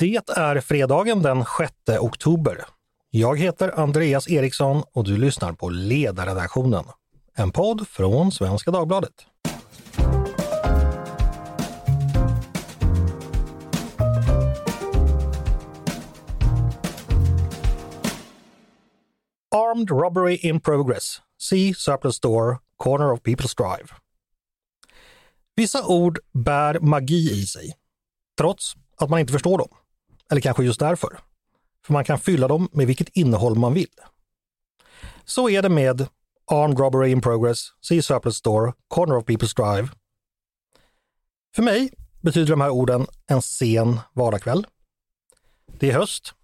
Det är fredagen den 6 oktober. Jag heter Andreas Eriksson och du lyssnar på Ledarredaktionen, en podd från Svenska Dagbladet. Armed robbery in progress. See surplus store, corner of People's Drive. Vissa ord bär magi i sig, trots att man inte förstår dem. Eller kanske just därför. För man kan fylla dem med vilket innehåll man vill. Så är det med Armed Robbery in Progress, See Surplus Store, Corner of People's Drive. För mig betyder de här orden en sen vardagskväll. Det är höst,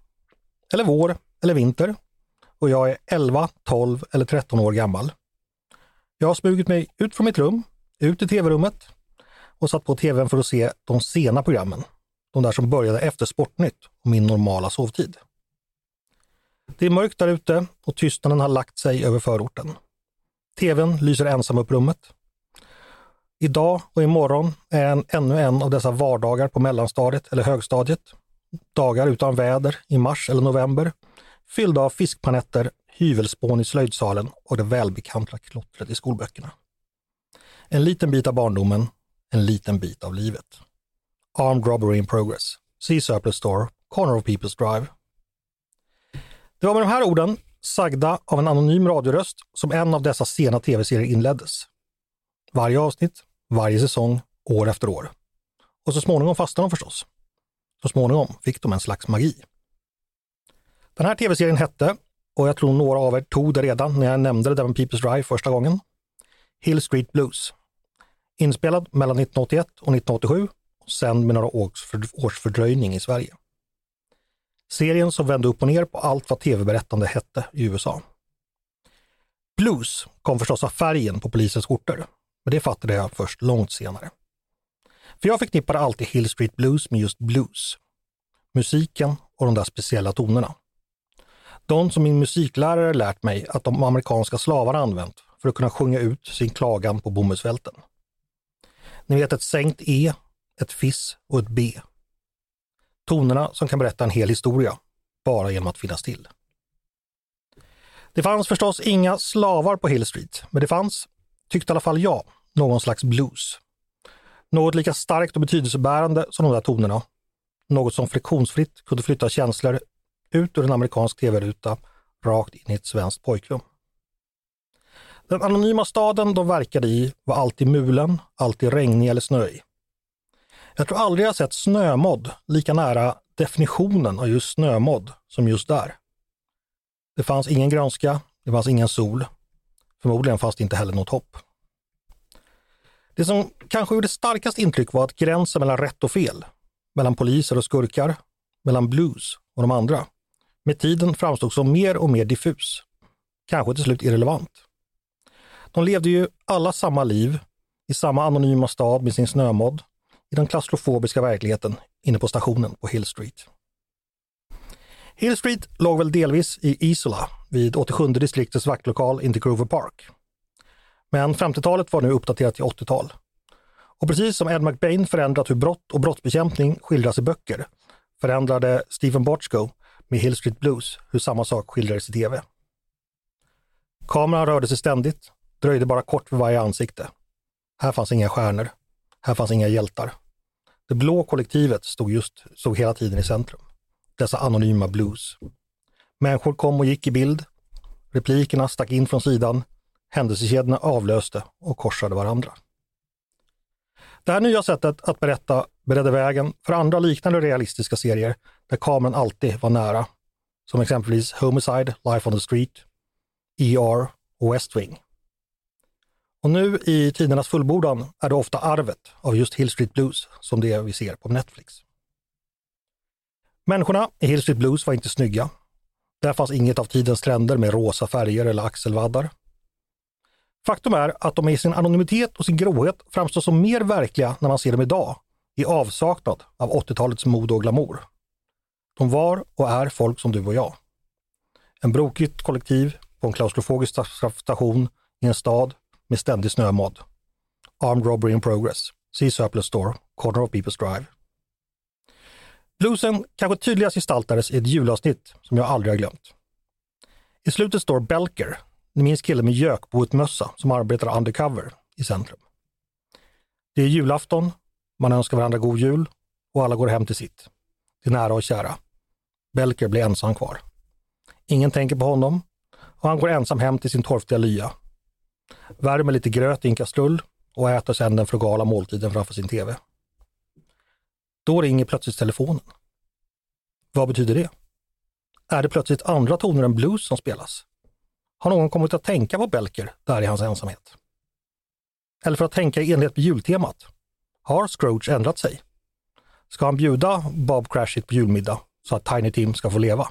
eller vår, eller vinter och jag är 11, 12 eller 13 år gammal. Jag har smugit mig ut från mitt rum, ut i tv-rummet och satt på tvn för att se de sena programmen. De där som började efter Sportnytt och min normala sovtid. Det är mörkt där ute och tystnaden har lagt sig över förorten. TVn lyser ensam upp rummet. Idag och imorgon är en, ännu en av dessa vardagar på mellanstadiet eller högstadiet. Dagar utan väder i mars eller november, fyllda av fiskpanetter, hyvelspån i slöjdsalen och det välbekanta klottret i skolböckerna. En liten bit av barndomen, en liten bit av livet. Armed robbery in progress. See surplus store, corner of People's Drive. Det var med de här orden, sagda av en anonym radioröst, som en av dessa sena tv-serier inleddes. Varje avsnitt, varje säsong, år efter år. Och så småningom fastnade de förstås. Så småningom fick de en slags magi. Den här tv-serien hette, och jag tror några av er tog det redan när jag nämnde det där med People's Drive första gången, Hill Street Blues. Inspelad mellan 1981 och 1987 och sänd med några års fördröjning i Sverige. Serien som vände upp och ner på allt vad tv-berättande hette i USA. Blues kom förstås av färgen på polisens skjortor, men det fattade jag först långt senare. För jag förknippade alltid Hill Street Blues med just blues. Musiken och de där speciella tonerna. De som min musiklärare lärt mig att de amerikanska slavarna använt för att kunna sjunga ut sin klagan på bomullsfälten. Ni vet ett sänkt E, ett fiss och ett B. Tonerna som kan berätta en hel historia, bara genom att finnas till. Det fanns förstås inga slavar på Hill Street, men det fanns, tyckte i alla fall jag, någon slags blues. Något lika starkt och betydelsebärande som de där tonerna. Något som friktionsfritt kunde flytta känslor ut ur en amerikansk tv-ruta rakt in i ett svenskt pojkrum. Den anonyma staden de verkade i var alltid mulen, alltid regnig eller snöig. Jag tror aldrig jag sett snömodd lika nära definitionen av just snömodd som just där. Det fanns ingen grönska, det fanns ingen sol. Förmodligen fanns det inte heller något hopp. Det som kanske gjorde starkast intryck var att gränsen mellan rätt och fel, mellan poliser och skurkar, mellan blues och de andra, med tiden framstod som mer och mer diffus. Kanske till slut irrelevant. De levde ju alla samma liv, i samma anonyma stad med sin snömodd, i den klaustrofobiska verkligheten inne på stationen på Hill Street. Hill Street låg väl delvis i Isola, vid 87 distriktets vaktlokal intill Grover Park. Men 50-talet var nu uppdaterat till 80-tal. Och precis som Ed McBain förändrat hur brott och brottsbekämpning skildras i böcker, förändrade Stephen Bochco med Hill Street Blues hur samma sak skildrades i tv. Kameran rörde sig ständigt, dröjde bara kort vid varje ansikte. Här fanns inga stjärnor. Här fanns inga hjältar. Det blå kollektivet stod just stod hela tiden i centrum. Dessa anonyma blues. Människor kom och gick i bild. Replikerna stack in från sidan. Händelsekedjorna avlöste och korsade varandra. Det här nya sättet att berätta beredde vägen för andra liknande realistiska serier där kameran alltid var nära. Som exempelvis Homicide, Life on the Street, ER och West Wing. Och nu i tidernas fullbordan är det ofta arvet av just Hill Street Blues som det vi ser på Netflix. Människorna i Hill Street Blues var inte snygga. Där fanns inget av tidens trender med rosa färger eller axelvaddar. Faktum är att de i sin anonymitet och sin gråhet framstår som mer verkliga när man ser dem idag, i avsaknad av 80-talets mode och glamour. De var och är folk som du och jag. En brokigt kollektiv på en klaustrofobisk station i en stad med ständig snömodd. Armed robbery in progress. See surplus store, corner of People's Drive. Bluesen kanske tydligast gestaltades i ett julavsnitt som jag aldrig har glömt. I slutet står Belker, ni minns killen med gökboet-mössa som arbetar undercover i centrum. Det är julafton, man önskar varandra god jul och alla går hem till sitt. Till nära och kära. Belker blir ensam kvar. Ingen tänker på honom och han går ensam hem till sin torftiga lya. Värmer lite gröt i en kastrull och äter sedan den frugala måltiden framför sin TV. Då ringer plötsligt telefonen. Vad betyder det? Är det plötsligt andra toner än blues som spelas? Har någon kommit att tänka på Belker där i hans ensamhet? Eller för att tänka i enlighet med jultemat. Har Scrooge ändrat sig? Ska han bjuda Bob Cratchit på julmiddag så att Tiny Tim ska få leva?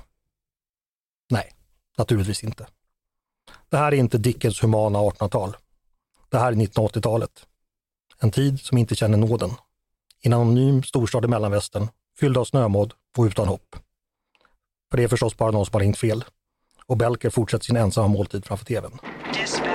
Nej, naturligtvis inte. Det här är inte Dickens humana 1800-tal. Det här är 1980-talet. En tid som inte känner nåden. I En anonym storstad i mellanvästern, fylld av snömodd och utan hopp. För det är förstås bara någon som har ringt fel. Och Belker fortsätter sin ensamma måltid framför tvn. Dispatch,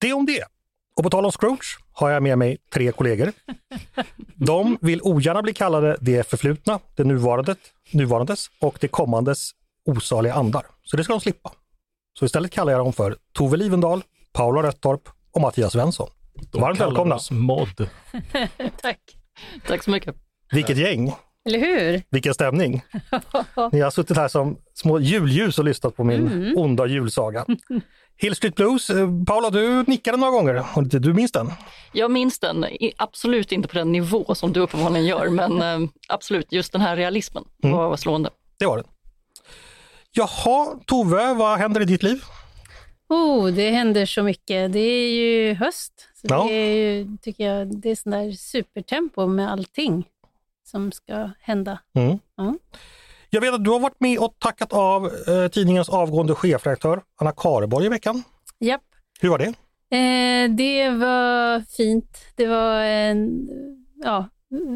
Det om det. Och på tal om Scrooge har jag med mig tre kollegor. De vill ogärna bli kallade det förflutna, det nuvarande, nuvarandes och det kommandes osaliga andar. Så det ska de slippa. Så istället kallar jag dem för Tove Livendal, Paula Röttorp och Mattias Svensson. Varmt välkomna! Modd. Tack. Tack så mycket. Vilket gäng! Eller hur? Vilken stämning! Ni har suttit här som små julljus och lyssnat på min onda julsaga. Hill Street Blues, eh, Paula du nickade några gånger du minns den? Jag minns den, absolut inte på den nivå som du uppenbarligen gör, men eh, absolut, just den här realismen var, var slående. Det var den. Jaha, Tove, vad händer i ditt liv? Oh, det händer så mycket. Det är ju höst. Så Ja. Det är ju, tycker jag, det är sån där supertempo med allting som ska hända. Mm. Ja. Jag vet att du har varit med och tackat av eh, tidningens avgående chefredaktör Anna Kareborg i veckan. Japp. Hur var det? Eh, det var fint. Det var en, ja,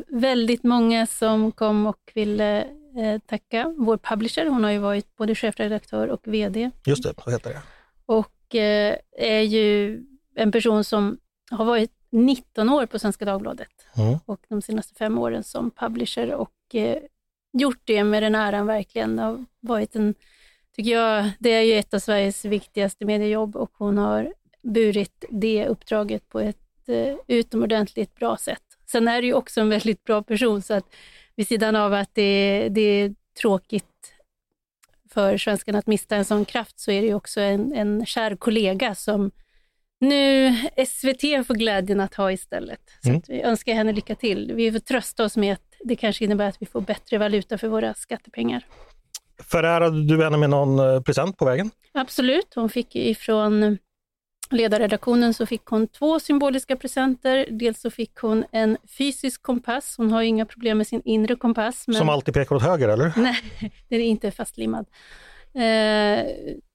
väldigt många som kom och ville eh, tacka vår publisher. Hon har ju varit både chefredaktör och VD Just det, så heter det. och eh, är ju en person som har varit 19 år på Svenska Dagbladet Mm. och de senaste fem åren som publisher och eh, gjort det med den äran verkligen. Det har varit en, tycker jag, det är ju ett av Sveriges viktigaste mediejobb och hon har burit det uppdraget på ett eh, utomordentligt bra sätt. Sen är det ju också en väldigt bra person så att vid sidan av att det, det är tråkigt för svenskarna att mista en sån kraft så är det ju också en, en kär kollega som nu SVT får glädjen att ha istället. Så Mm. vi önskar henne lycka till. Vi får trösta oss med att det kanske innebär att vi får bättre valuta för våra skattepengar. Förärade du henne med någon eh, present på vägen? Absolut, hon fick ifrån ledarredaktionen så fick hon två symboliska presenter. Dels så fick hon en fysisk kompass. Hon har ju inga problem med sin inre kompass. Men... Som alltid pekar åt höger, eller? Nej, den är inte fastlimmad. Eh,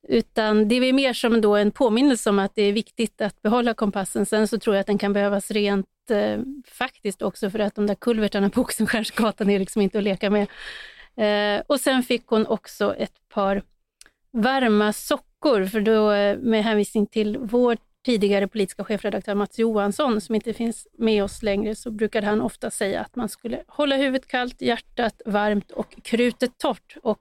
utan det är mer som då en påminnelse om att det är viktigt att behålla kompassen. Sen så tror jag att den kan behövas rent eh, faktiskt också för att de där kulvertarna på Oxenstiernsgatan är liksom inte att leka med. Eh, och sen fick hon också ett par varma sockor, för då eh, med hänvisning till vår tidigare politiska chefredaktör Mats Johansson, som inte finns med oss längre, så brukade han ofta säga att man skulle hålla huvudet kallt, hjärtat varmt och krutet torrt. Och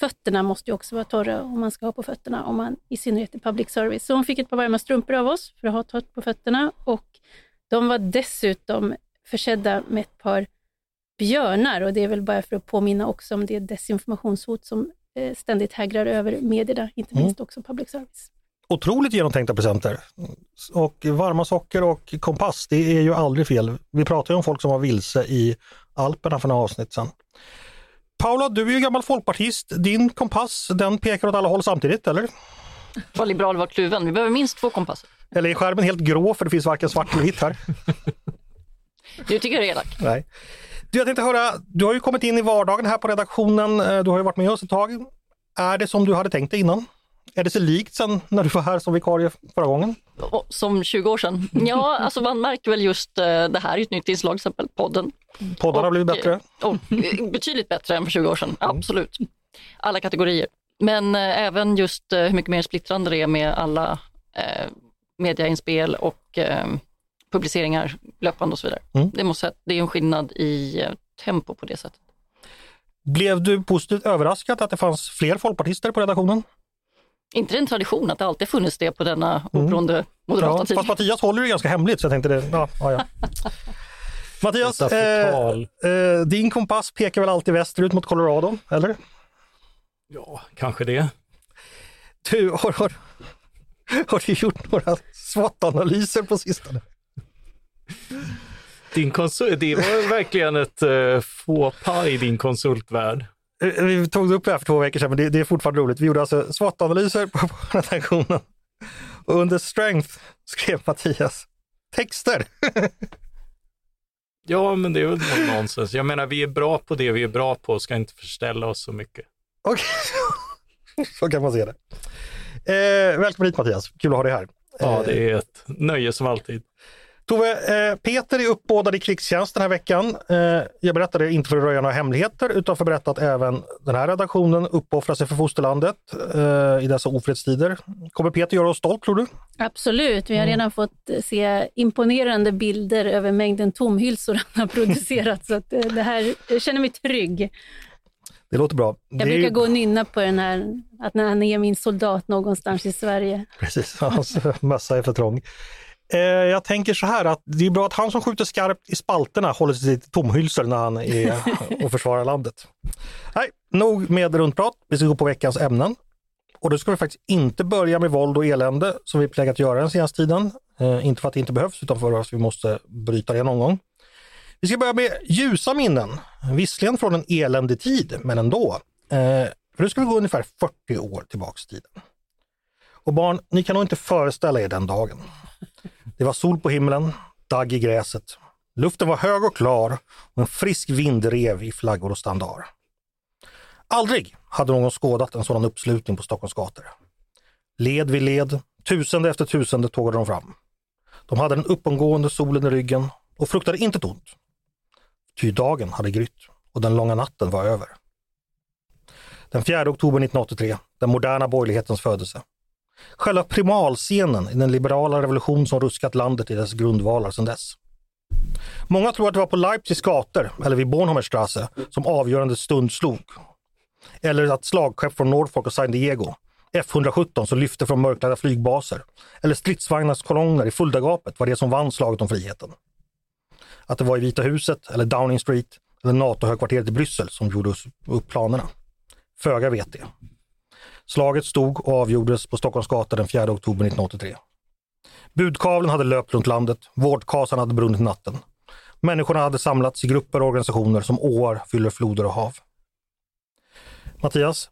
fötterna måste ju också vara torra om man ska ha på fötterna, om man i synnerhet i public service. Så hon fick ett par varma strumpor av oss för att ha torrt på fötterna och de var dessutom försedda med ett par björnar och det är väl bara för att påminna också om det desinformationshot som eh, ständigt hägrar över medierna, inte Mm. minst också public service. otroligt genomtänkta presenter. Och varma socker och kompass, det är ju aldrig fel. Vi pratar ju om folk som var vilse i Alperna för några avsnitt sedan. Paula, du är ju gammal folkpartist. Din kompass, den pekar åt alla håll samtidigt, eller? Var liberal var kluven. Vi behöver minst två kompasser. Eller är skärmen helt grå för det finns varken svart eller vitt här? Du tycker jag är elak. Nej. Du, jag tänkte höra, du har ju kommit in i vardagen här på redaktionen. Eh, Du har ju varit med oss ett tag. Är det som du hade tänkt dig innan? Är det så likt sen när du var här som vikarie förra gången? Som 20 år sedan. Ja, alltså man märker väl just eh, det här är ett nytt inslag, till exempel podden. Poddarna har blivit bättre. eh, Och, eh, betydligt bättre än för 20 år sedan, absolut. Alla kategorier. Men även just hur mycket mer splittrande det är med alla eh, mediainspel och eh, publiceringar löpande och så vidare. Mm. Det, måste, det är en skillnad i tempo på det sättet. Blev du positivt överraskad att det fanns fler folkpartister på redaktionen? Inte det en tradition att det alltid funnits det på denna oberoende moderata Mm. Ja, tid. fast Mattias håller det ganska hemligt så jag tänkte det, ja, ja, ja. Mattias, eh, eh, din kompass pekar väl alltid västerut mot Colorado, eller? Ja, kanske det. Du, har, har, har du gjort några SWOT-analyser på sistone? Din konsult, det var verkligen ett uh, faux pas i din konsultvärld. Eh, Vi tog upp det här för två veckor sedan, men det, det är fortfarande roligt. Vi gjorde alltså SWOT-analyser på, på redaktionen. Och under strength skrev Mattias texter. Ja, men det är väl nonsens. Jag menar, vi är bra på det vi är bra på och ska inte förställa oss så mycket. Okej, så kan man se det. Eh, välkommen hit Mattias, kul att ha dig här. Ja, Eh, det är ett nöje som alltid. Tove, eh, Peter är uppbådad i krigstjänst den här veckan. Eh, jag berättade inte för att röja några hemligheter utan för att berätta att även den här redaktionen uppoffrar sig för fosterlandet eh, i dessa ofredstider. Kommer Peter göra oss stolt tror du? Absolut, vi har redan fått eh, se imponerande bilder över mängden tomhylsor han har producerat. så att eh, det här, jag känner mig trygg. Det låter bra. Jag det brukar ju- gå och nynna på den här, att när han är min soldat någonstans i Sverige. Precis, hans mössa är för trång. Eh, jag tänker så här att det är bra att han som skjuter skarpt i spalterna håller sig till tomhylsor när han är och försvarar landet. Nej, nog med runtprat. Vi ska gå på veckans ämnen. Och då ska vi faktiskt inte börja med våld och elände som vi plägat göra den senaste tiden. Eh, inte för att det inte behövs utan för att vi måste bryta det någon gång. Vi ska börja med ljusa minnen. Visserligen från en eländig tid, men ändå. Eh, för nu ska vi gå ungefär 40 år tillbaks i tiden. Och barn, ni kan nog inte föreställa er den dagen. Det var sol på himlen, dagg i gräset. Luften var hög och klar och en frisk vind rev i flaggor och standar. Aldrig hade någon skådat en sådan uppslutning på Stockholms gator. Led vid led, tusende efter tusende tågade de fram. De hade den uppgående solen i ryggen och fruktade inte ont. Ty dagen hade grytt och den långa natten var över. Den 4 oktober 1983, den moderna borgerlighetens födelse. Själva primalscenen i den liberala revolution som ruskat landet i dess grundvalar sedan dess. Många tror att det var på Leipzigs gator, eller vid Bornholmerstrasse, som avgörande stund slog. Eller att slagskepp från Norfolk och San Diego, F117 som lyfte från mörklagda flygbaser, eller stridsvagnars kolonner i Fuldagapet var det som vann slaget om friheten. Att det var i Vita huset, eller Downing Street, eller NATO-högkvarteret i Bryssel som gjorde upp planerna. Föga vet det. Slaget stod och avgjordes på Stockholms gator den 4 oktober 1983. Budkavlen hade löpt runt landet, vårdkasan hade brunnit natten. Människorna hade samlats i grupper och organisationer som åar fyller floder och hav. Mattias,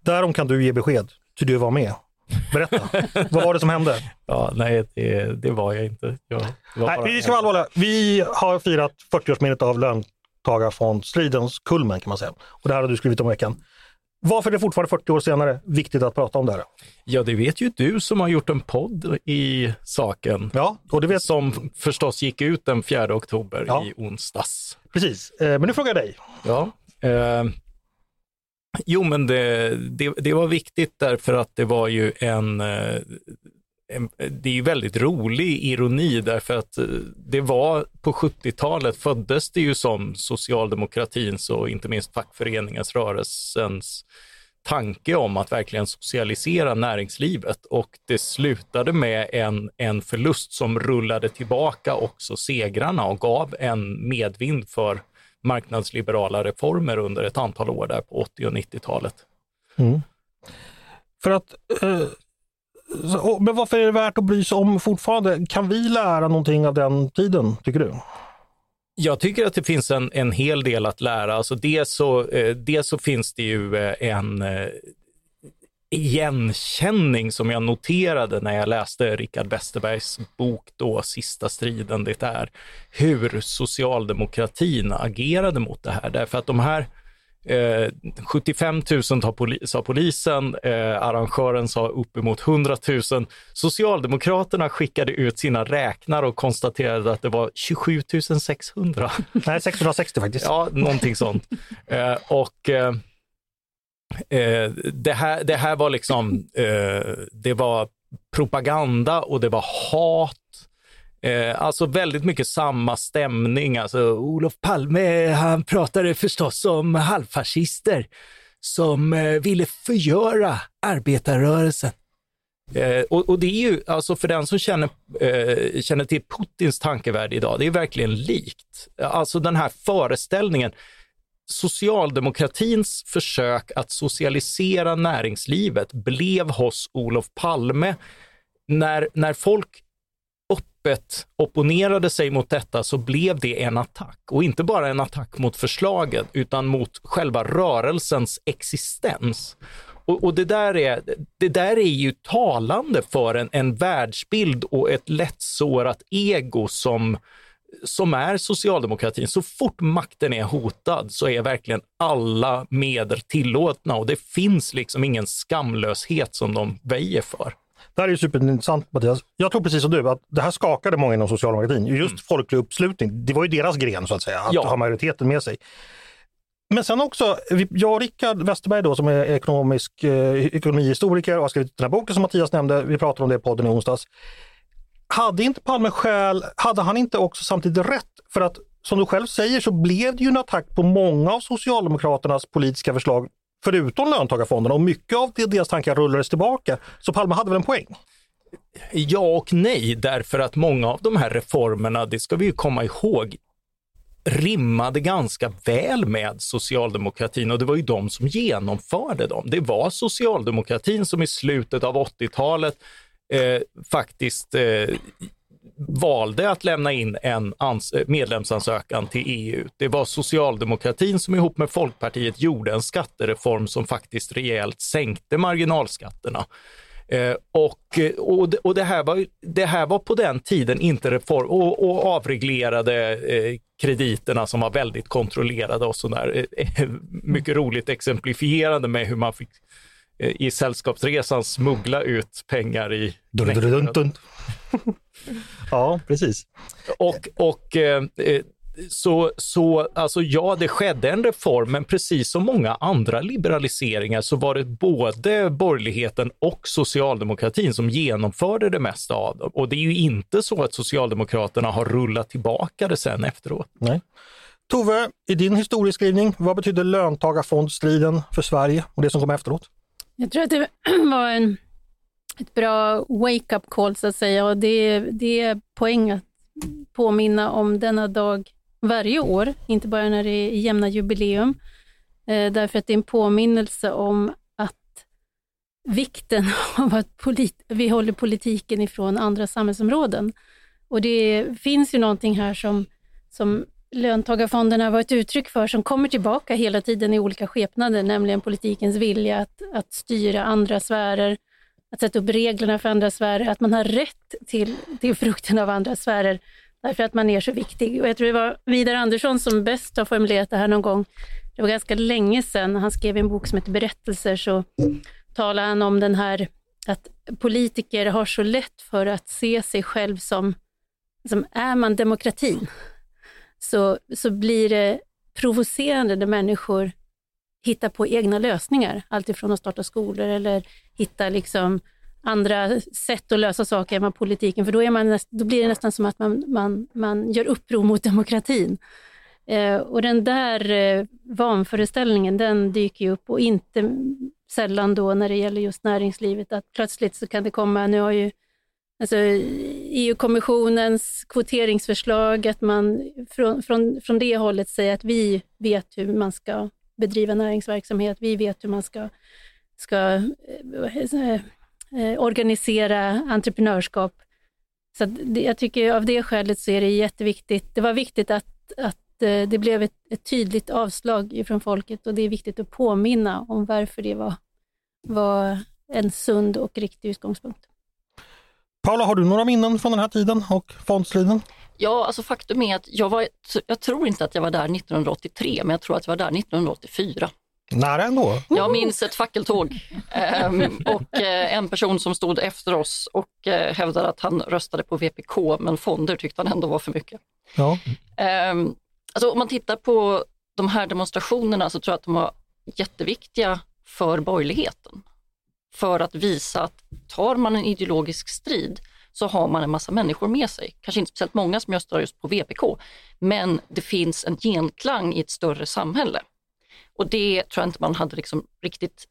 därom kan du ge besked, ty du var med. Berätta, vad var det som hände? Ja, nej, det, det var jag inte. Jag var Nej, vi ska vara allvarliga. Vi har firat 40-årsminnet av löntagarfondsstridens kulmen kan man säga. Och det här har du skrivit om veckan. Varför är det fortfarande 40 år senare viktigt att prata om det här? Ja, det vet ju du som har gjort en podd i saken. Ja, och det vet Som förstås gick ut den 4 oktober Ja. i onsdags. precis. Eh, Men nu frågar jag dig. Ja. Eh, jo, men det, det, det var viktigt därför att det var ju en, eh, en det är ju väldigt rolig ironi därför att eh, det var på 70-talet föddes det ju som socialdemokratins och inte minst fackföreningars rörelsens tanke om att verkligen socialisera näringslivet och det slutade med en, en förlust som rullade tillbaka också segrarna och gav en medvind för marknadsliberala reformer under ett antal år där på 80 och 90-talet. Mm. För att eh, men varför är det värt att bry sig om fortfarande? Kan vi lära någonting av den tiden, tycker du? Jag tycker att det finns en, en hel del att lära. Alltså dels, så, eh, dels så finns det ju eh, en eh, igenkänning som jag noterade när jag läste Richard Westerbergs bok då, Sista striden det är, hur socialdemokratin agerade mot det här. Därför att de här Eh, 75 000 tar poli- sa polisen, eh, arrangören sa uppemot 100 000. Socialdemokraterna skickade ut sina räknare och konstaterade att det var 27 600. Nej, 660 faktiskt. Ja, någonting sånt. Eh, och eh, eh, det, här, det här var liksom, eh, det var propaganda och det var hat. Eh, alltså väldigt mycket samma stämning. Alltså Olof Palme, han pratade förstås om halvfascister som eh, ville förgöra arbetarrörelsen. Eh, och, och det är ju, alltså för den som känner, eh, känner till Putins tankevärld idag, det är verkligen likt. Alltså den här föreställningen, socialdemokratins försök att socialisera näringslivet blev hos Olof Palme när, när folk öppet opponerade sig mot detta så blev det en attack. Och inte bara en attack mot förslagen utan mot själva rörelsens existens. Och, och det, där är, det där är ju talande för en, en världsbild och ett lättsårat ego som, som är socialdemokratin. Så fort makten är hotad så är verkligen alla medel tillåtna och det finns liksom ingen skamlöshet som de väjer för. Det här är ju superintressant Mattias. Jag tror precis som du att det här skakade många inom socialdemokratin. Just folklig uppslutning, det var ju deras gren så att säga, att Ja. ha majoriteten med sig. Men sen också, jag och Rickard Westerberg då som är ekonomisk eh, ekonomihistoriker och har skrivit den här boken som Mattias nämnde, vi pratade om det i podden i onsdags. Hade inte Palme skäl, hade han inte också samtidigt rätt? För att som du själv säger så blev det ju en attack på många av Socialdemokraternas politiska förslag förutom löntagarfonderna och mycket av deras tankar rullades tillbaka. Så Palme hade väl en poäng? Ja och nej, därför att många av de här reformerna, det ska vi ju komma ihåg, rimmade ganska väl med socialdemokratin och det var ju de som genomförde dem. Det var socialdemokratin som i slutet av 80-talet eh, faktiskt eh, valde att lämna in en medlemsansökan till EU. Det var socialdemokratin som ihop med Folkpartiet gjorde en skattereform som faktiskt rejält sänkte marginalskatterna. Eh, och eh, och, det, och det, här var, det här var på den tiden inte reform och, och avreglerade eh, krediterna som var väldigt kontrollerade och sådär. Eh, eh mycket roligt exemplifierande med hur man fick i Sällskapsresan smuggla ut pengar i ja, precis. Och, och eh, eh, så, så alltså ja, det skedde en reform, men precis som många andra liberaliseringar så var det både borgerligheten och socialdemokratin som genomförde det mesta av dem. Och det är ju inte så att Socialdemokraterna har rullat tillbaka det sen efteråt. Nej. Tove, i din historieskrivning, vad betyder löntagarfondsstriden för Sverige och det som kom efteråt? Jag tror att det var en, ett bra wake-up call så att säga och det, det är poäng att påminna om denna dag varje år, inte bara när det är jämna jubileum, eh, därför att det är en påminnelse om att vikten av att polit, vi håller politiken ifrån andra samhällsområden. Och det finns ju någonting här som, som löntagarfonderna var ett uttryck för som kommer tillbaka hela tiden i olika skepnader, nämligen politikens vilja att, att styra andra sfärer, att sätta upp reglerna för andra sfärer, att man har rätt till, till frukten av andra sfärer därför att man är så viktig. Och jag tror det var Vidar Andersson som bäst har formulerat det här någon gång. Det var ganska länge sedan, han skrev en bok som heter Berättelser, så talade han om den här att politiker har så lätt för att se sig själv som, som är man demokratin, så, så blir det provocerande när människor hittar på egna lösningar, alltifrån att starta skolor eller hitta liksom andra sätt att lösa saker än vad politiken, för då, är man näst, då blir det nästan som att man, man, man gör uppror mot demokratin. Eh, och den där eh, vanföreställningen, den dyker ju upp och inte sällan då när det gäller just näringslivet, att plötsligt så kan det komma, nu har ju alltså EU-kommissionens kvoteringsförslag, att man från, från, från det hållet säger att vi vet hur man ska bedriva näringsverksamhet, vi vet hur man ska, ska eh, eh, organisera entreprenörskap. Så att det, jag tycker av det skälet så är det jätteviktigt. Det var viktigt att, att eh, det blev ett, ett tydligt avslag från folket och det är viktigt att påminna om varför det var, var en sund och riktig utgångspunkt. Paula, har du några minnen från den här tiden och fondstriden? Ja, alltså faktum är att jag var, jag tror inte att jag var där 1983, men jag tror att jag var där 1984. Nära ändå. Jag minns ett fackeltåg ehm, och eh, en person som stod efter oss och eh, hävdade att han röstade på VPK, men fonder tyckte han ändå var för mycket. Ja. Ehm, alltså om man tittar på de här demonstrationerna så tror jag att de var jätteviktiga för borgerligheten. För att visa att tar man en ideologisk strid så har man en massa människor med sig. Kanske inte speciellt många som röstar just på VPK, men det finns en genklang i ett större samhälle. Och det tror jag inte man hade liksom riktigt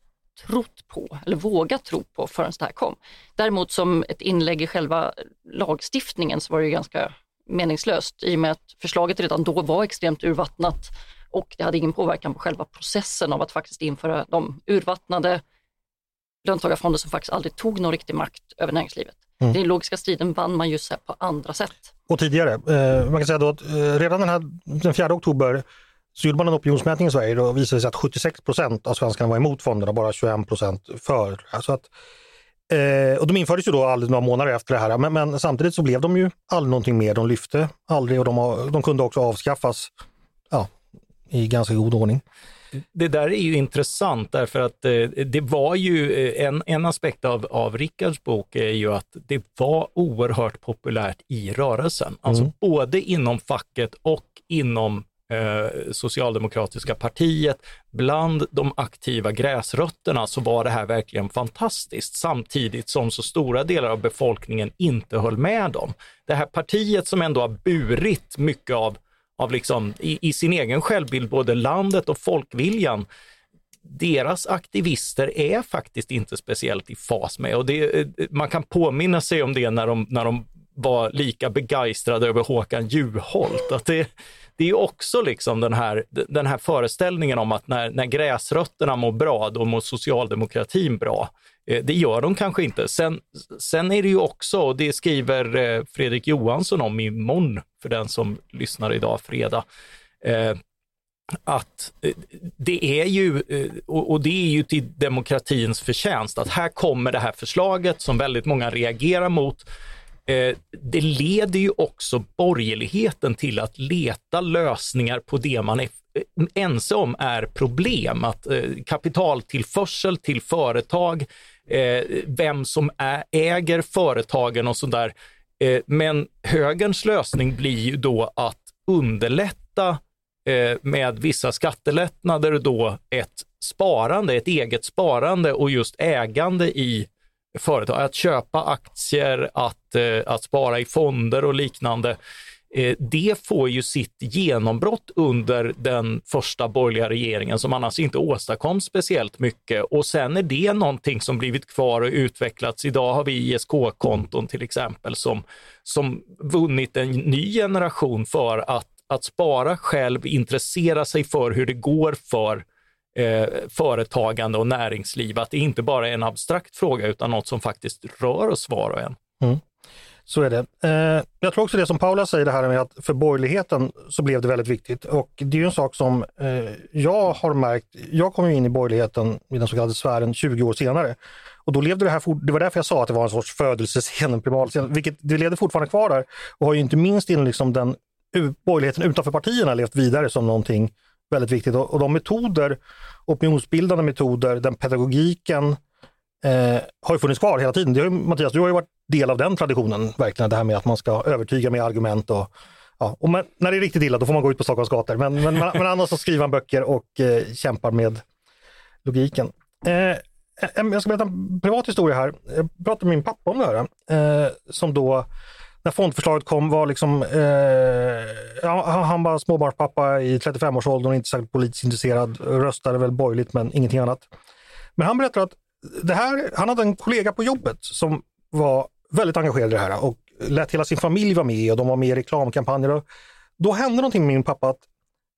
trott på eller vågat tro på förrän det här kom. Däremot som ett inlägg i själva lagstiftningen så var det ju ganska meningslöst i och med att förslaget redan då var extremt urvattnat och det hade ingen påverkan på själva processen av att faktiskt införa de urvattnade löntagarfonder som faktiskt aldrig tog någon riktig makt över näringslivet. Den ideologiska striden vann man ju på andra sätt. Och tidigare. Eh, man kan säga då att eh, redan den, här, den 4 oktober så gjorde man en opinionsmätning i Sverige och visade sig att 76 procent av svenskarna var emot fonderna och bara 21 procent för. Alltså att, eh, och de infördes ju då aldrig några månader efter det här, men, men samtidigt så blev de ju aldrig någonting mer. De lyfte aldrig och de, de kunde också avskaffas ja, i ganska god ordning. Det där är ju intressant därför att eh, det var ju eh, en, en aspekt av, av Rickards bok är ju att det var oerhört populärt i rörelsen. Alltså både inom facket och inom eh, socialdemokratiska partiet. Bland de aktiva gräsrötterna så var det här verkligen fantastiskt samtidigt som så stora delar av befolkningen inte höll med dem. Det här partiet som ändå har burit mycket av av liksom, i, i sin egen självbild, både landet och folkviljan, deras aktivister är faktiskt inte speciellt i fas med. Och det, eh, man kan påminna sig om det när de, när de var lika begeistrade över Håkan Juholt. Att det, det är också liksom den här, den här föreställningen om att när, när gräsrötterna mår bra, då mår socialdemokratin bra. Eh, det gör de kanske inte. Sen, sen är det ju också, och det skriver eh, Fredrik Johansson om imorgon, för den som lyssnar idag, fredag, eh, att det är ju, och det är ju till demokratins förtjänst, att här kommer det här förslaget som väldigt många reagerar mot. Det leder ju också borgerligheten till att leta lösningar på det man är ense om är problem. Att kapitaltillförsel till företag, eh, vem som äger företagen och sådär. Eh, Men högerns lösning blir ju då att underlätta eh, med vissa skattelättnader då ett sparande, ett eget sparande och just ägande i företag. Att köpa aktier, att, eh, att spara i fonder och liknande. Eh, det får ju sitt genombrott under den första borgerliga regeringen som annars inte åstadkom speciellt mycket. Och sen är det någonting som blivit kvar och utvecklats. Idag har vi ISK-konton till exempel som, som vunnit en ny generation för att, att spara själv, intressera sig för hur det går för eh, företagande och näringsliv. Att det inte bara är en abstrakt fråga utan något som faktiskt rör oss var och en. Mm. Så är det. Eh, jag tror också det som Paula säger, det här med att för borgerligheten så blev det väldigt viktigt. Och det är ju en sak som eh, jag har märkt. Jag kom ju in i borgerligheten i den så kallade sfären 20 år senare. Och då levde det här, for, det var därför jag sa att det var en sorts födelsescen, en primalscen, vilket det levde fortfarande kvar där. Och har ju inte minst inom liksom den u- borgerligheten utanför partierna levt vidare som någonting väldigt viktigt. Och, och de metoder, opinionsbildande metoder, den pedagogiken, eh, har ju funnits kvar hela tiden. Det har ju, Mattias, du har ju varit del av den traditionen, verkligen det här med att man ska övertyga med argument och Ja, och man, när det är riktigt illa då får man gå ut på Stockholms gator. Men, men, men, men annars så skriver man böcker och eh, kämpar med logiken. Eh, jag ska berätta en privat historia här. Jag pratade med min pappa om det här. Eh, som då, när fondförslaget kom, var liksom, eh, han- han var småbarnspappa i 35-årsåldern, inte särskilt politiskt intresserad, röstade väl borgerligt men ingenting annat. Men han berättade att det här, han hade en kollega på jobbet som var väldigt engagerad i det här och lät hela sin familj vara med och de var med i reklamkampanjer. Och då hände någonting med min pappa att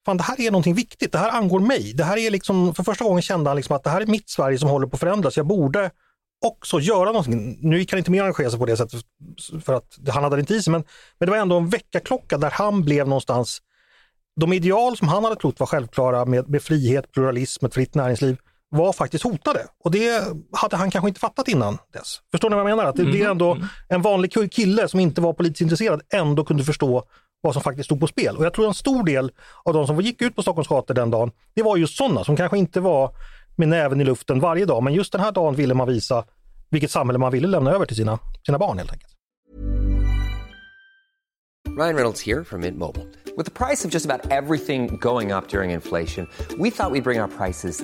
fan, det här är någonting viktigt, det här angår mig. Det här är liksom, för första gången kände han liksom att det här är mitt Sverige som håller på att förändras. Jag borde också göra någonting. Nu gick han inte med och engagera sig på det sättet för att han hade inte i sig, men, men det var ändå en väckarklocka där han blev någonstans de ideal som han hade trott var självklara med, med frihet, pluralism, ett fritt näringsliv var faktiskt hotade. Och det hade han kanske inte fattat innan dess. Förstår ni vad jag menar? Att det blir ändå en vanlig kille som inte var politiskt intresserad ändå kunde förstå vad som faktiskt stod på spel. Och jag tror en stor del av de som gick ut på Stockholms gator den dagen, det var just sådana som kanske inte var med näven i luften varje dag, men just den här dagen ville man visa vilket samhälle man ville lämna över till sina, sina barn helt enkelt. Ryan Reynolds here from Mint Mobile. With the price of just about everything going up during inflation, we thought we'd bring our prices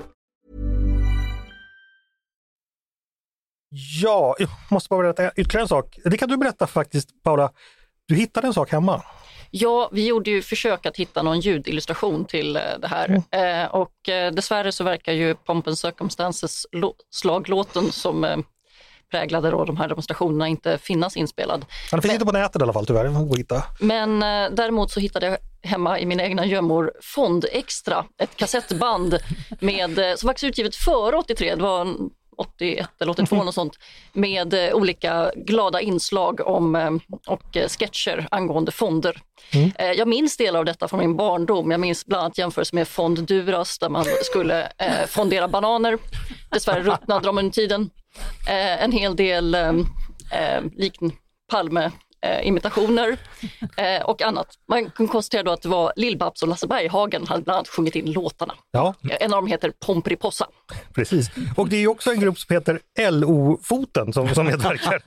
Ja, jag måste bara berätta ytterligare en sak. Det kan du berätta faktiskt Paula. Du hittade en sak hemma. Ja, vi gjorde ju försök att hitta någon ljudillustration till eh, det här eh, och eh, dessvärre så verkar ju Pomp and Circumstances slaglåten som eh, präglade då de här demonstrationerna inte finnas inspelad. Ja, det finns inte på nätet i alla fall tyvärr. Hitta. Men eh, däremot så hittade jag hemma i mina egna gömmor Fond Extra, ett kassettband med, eh, som faktiskt utgivet före 83, det var en 81 eller 82 något sånt, med eh, olika glada inslag om, eh, och eh, sketcher angående fonder. Eh, Jag minns delar av detta från min barndom. Jag minns bland annat jämförelse med Fond Duras där man skulle eh, fondera bananer. Dessvärre ruttnade de under tiden. Eh, en hel del eh, likn Palme eh, imitationer eh, och annat. Man kan konstatera då att det var Lill-Babs och Lasse Berghagen hade bland annat sjungit in låtarna. Ja, En av dem heter Pomperipossa. precis. Och det är ju också en grupp som heter LO-foten som, som medverkar.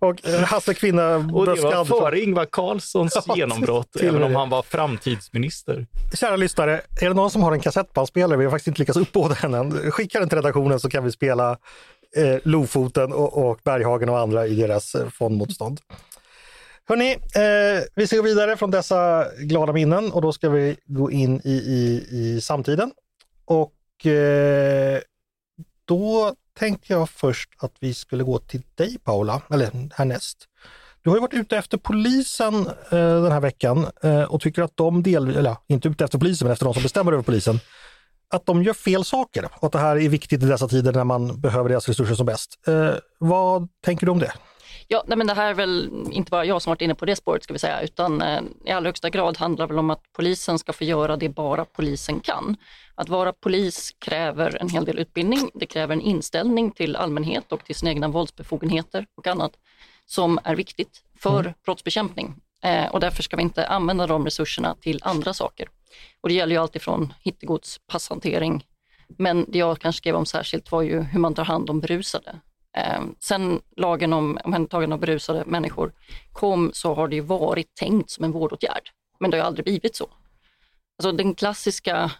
och eh, Hasse Kvinna Och det var före Ingvar Carlssons Ja, genombrott, till även om han var framtidsminister. Kära lyssnare, är det någon som har en kassettbandspelare, vi har faktiskt inte lyckats uppbåda den än, skicka den till redaktionen så kan vi spela eh, Lofoten och, och Berghagen och andra i deras eh, fondmotstånd. Hörni, eh, vi ska gå vidare från dessa glada minnen och då ska vi gå in i, i, i samtiden. Och eh, då tänkte jag först att vi skulle gå till dig Paula, eller härnäst. Du har ju varit ute efter polisen eh, den här veckan eh, och tycker att de del, eller inte ute efter polisen men efter de som bestämmer över polisen, att de gör fel saker och att det här är viktigt i dessa tider när man behöver deras resurser som bäst. Eh, vad tänker du om det? Ja, nej, men det här är väl inte bara jag som varit inne på det spåret ska vi säga, utan eh, i allra högsta grad handlar väl om att polisen ska få göra det bara polisen kan. Att vara polis kräver en hel del utbildning, det kräver en inställning till allmänhet och till sina egna våldsbefogenheter och annat som är viktigt för brottsbekämpning. Eh, och därför ska vi inte använda de resurserna till andra saker. Och det gäller ju alltifrån hittegods, passhantering, men det jag kanske skrev om särskilt var ju hur man tar hand om berusade. Eh, sen lagen om omhändertagande av berusade människor kom så har det ju varit tänkt som en vårdåtgärd, men det har ju aldrig blivit så. Alltså den klassiska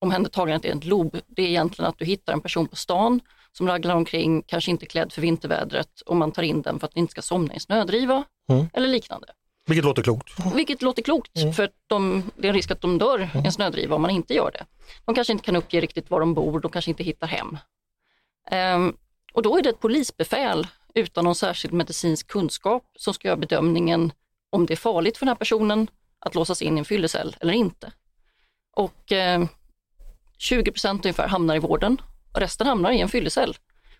omhändertagandet enligt LOB, det är egentligen att du hittar en person på stan som raglar omkring, kanske inte klädd för vintervädret och man tar in den för att den inte ska somna i en snödriva Mm. eller liknande. Vilket låter klokt. Vilket låter klokt för att de, det är en risk att de dör i en snödriva om man inte gör det. De kanske inte kan uppge riktigt var de bor, de kanske inte hittar hem. Ehm, och då är det ett polisbefäl utan någon särskild medicinsk kunskap som ska göra bedömningen om det är farligt för den här personen att låsas in i en fyllecell eller inte. Och eh, 20 ungefär hamnar i vården och resten hamnar i en fyllecell.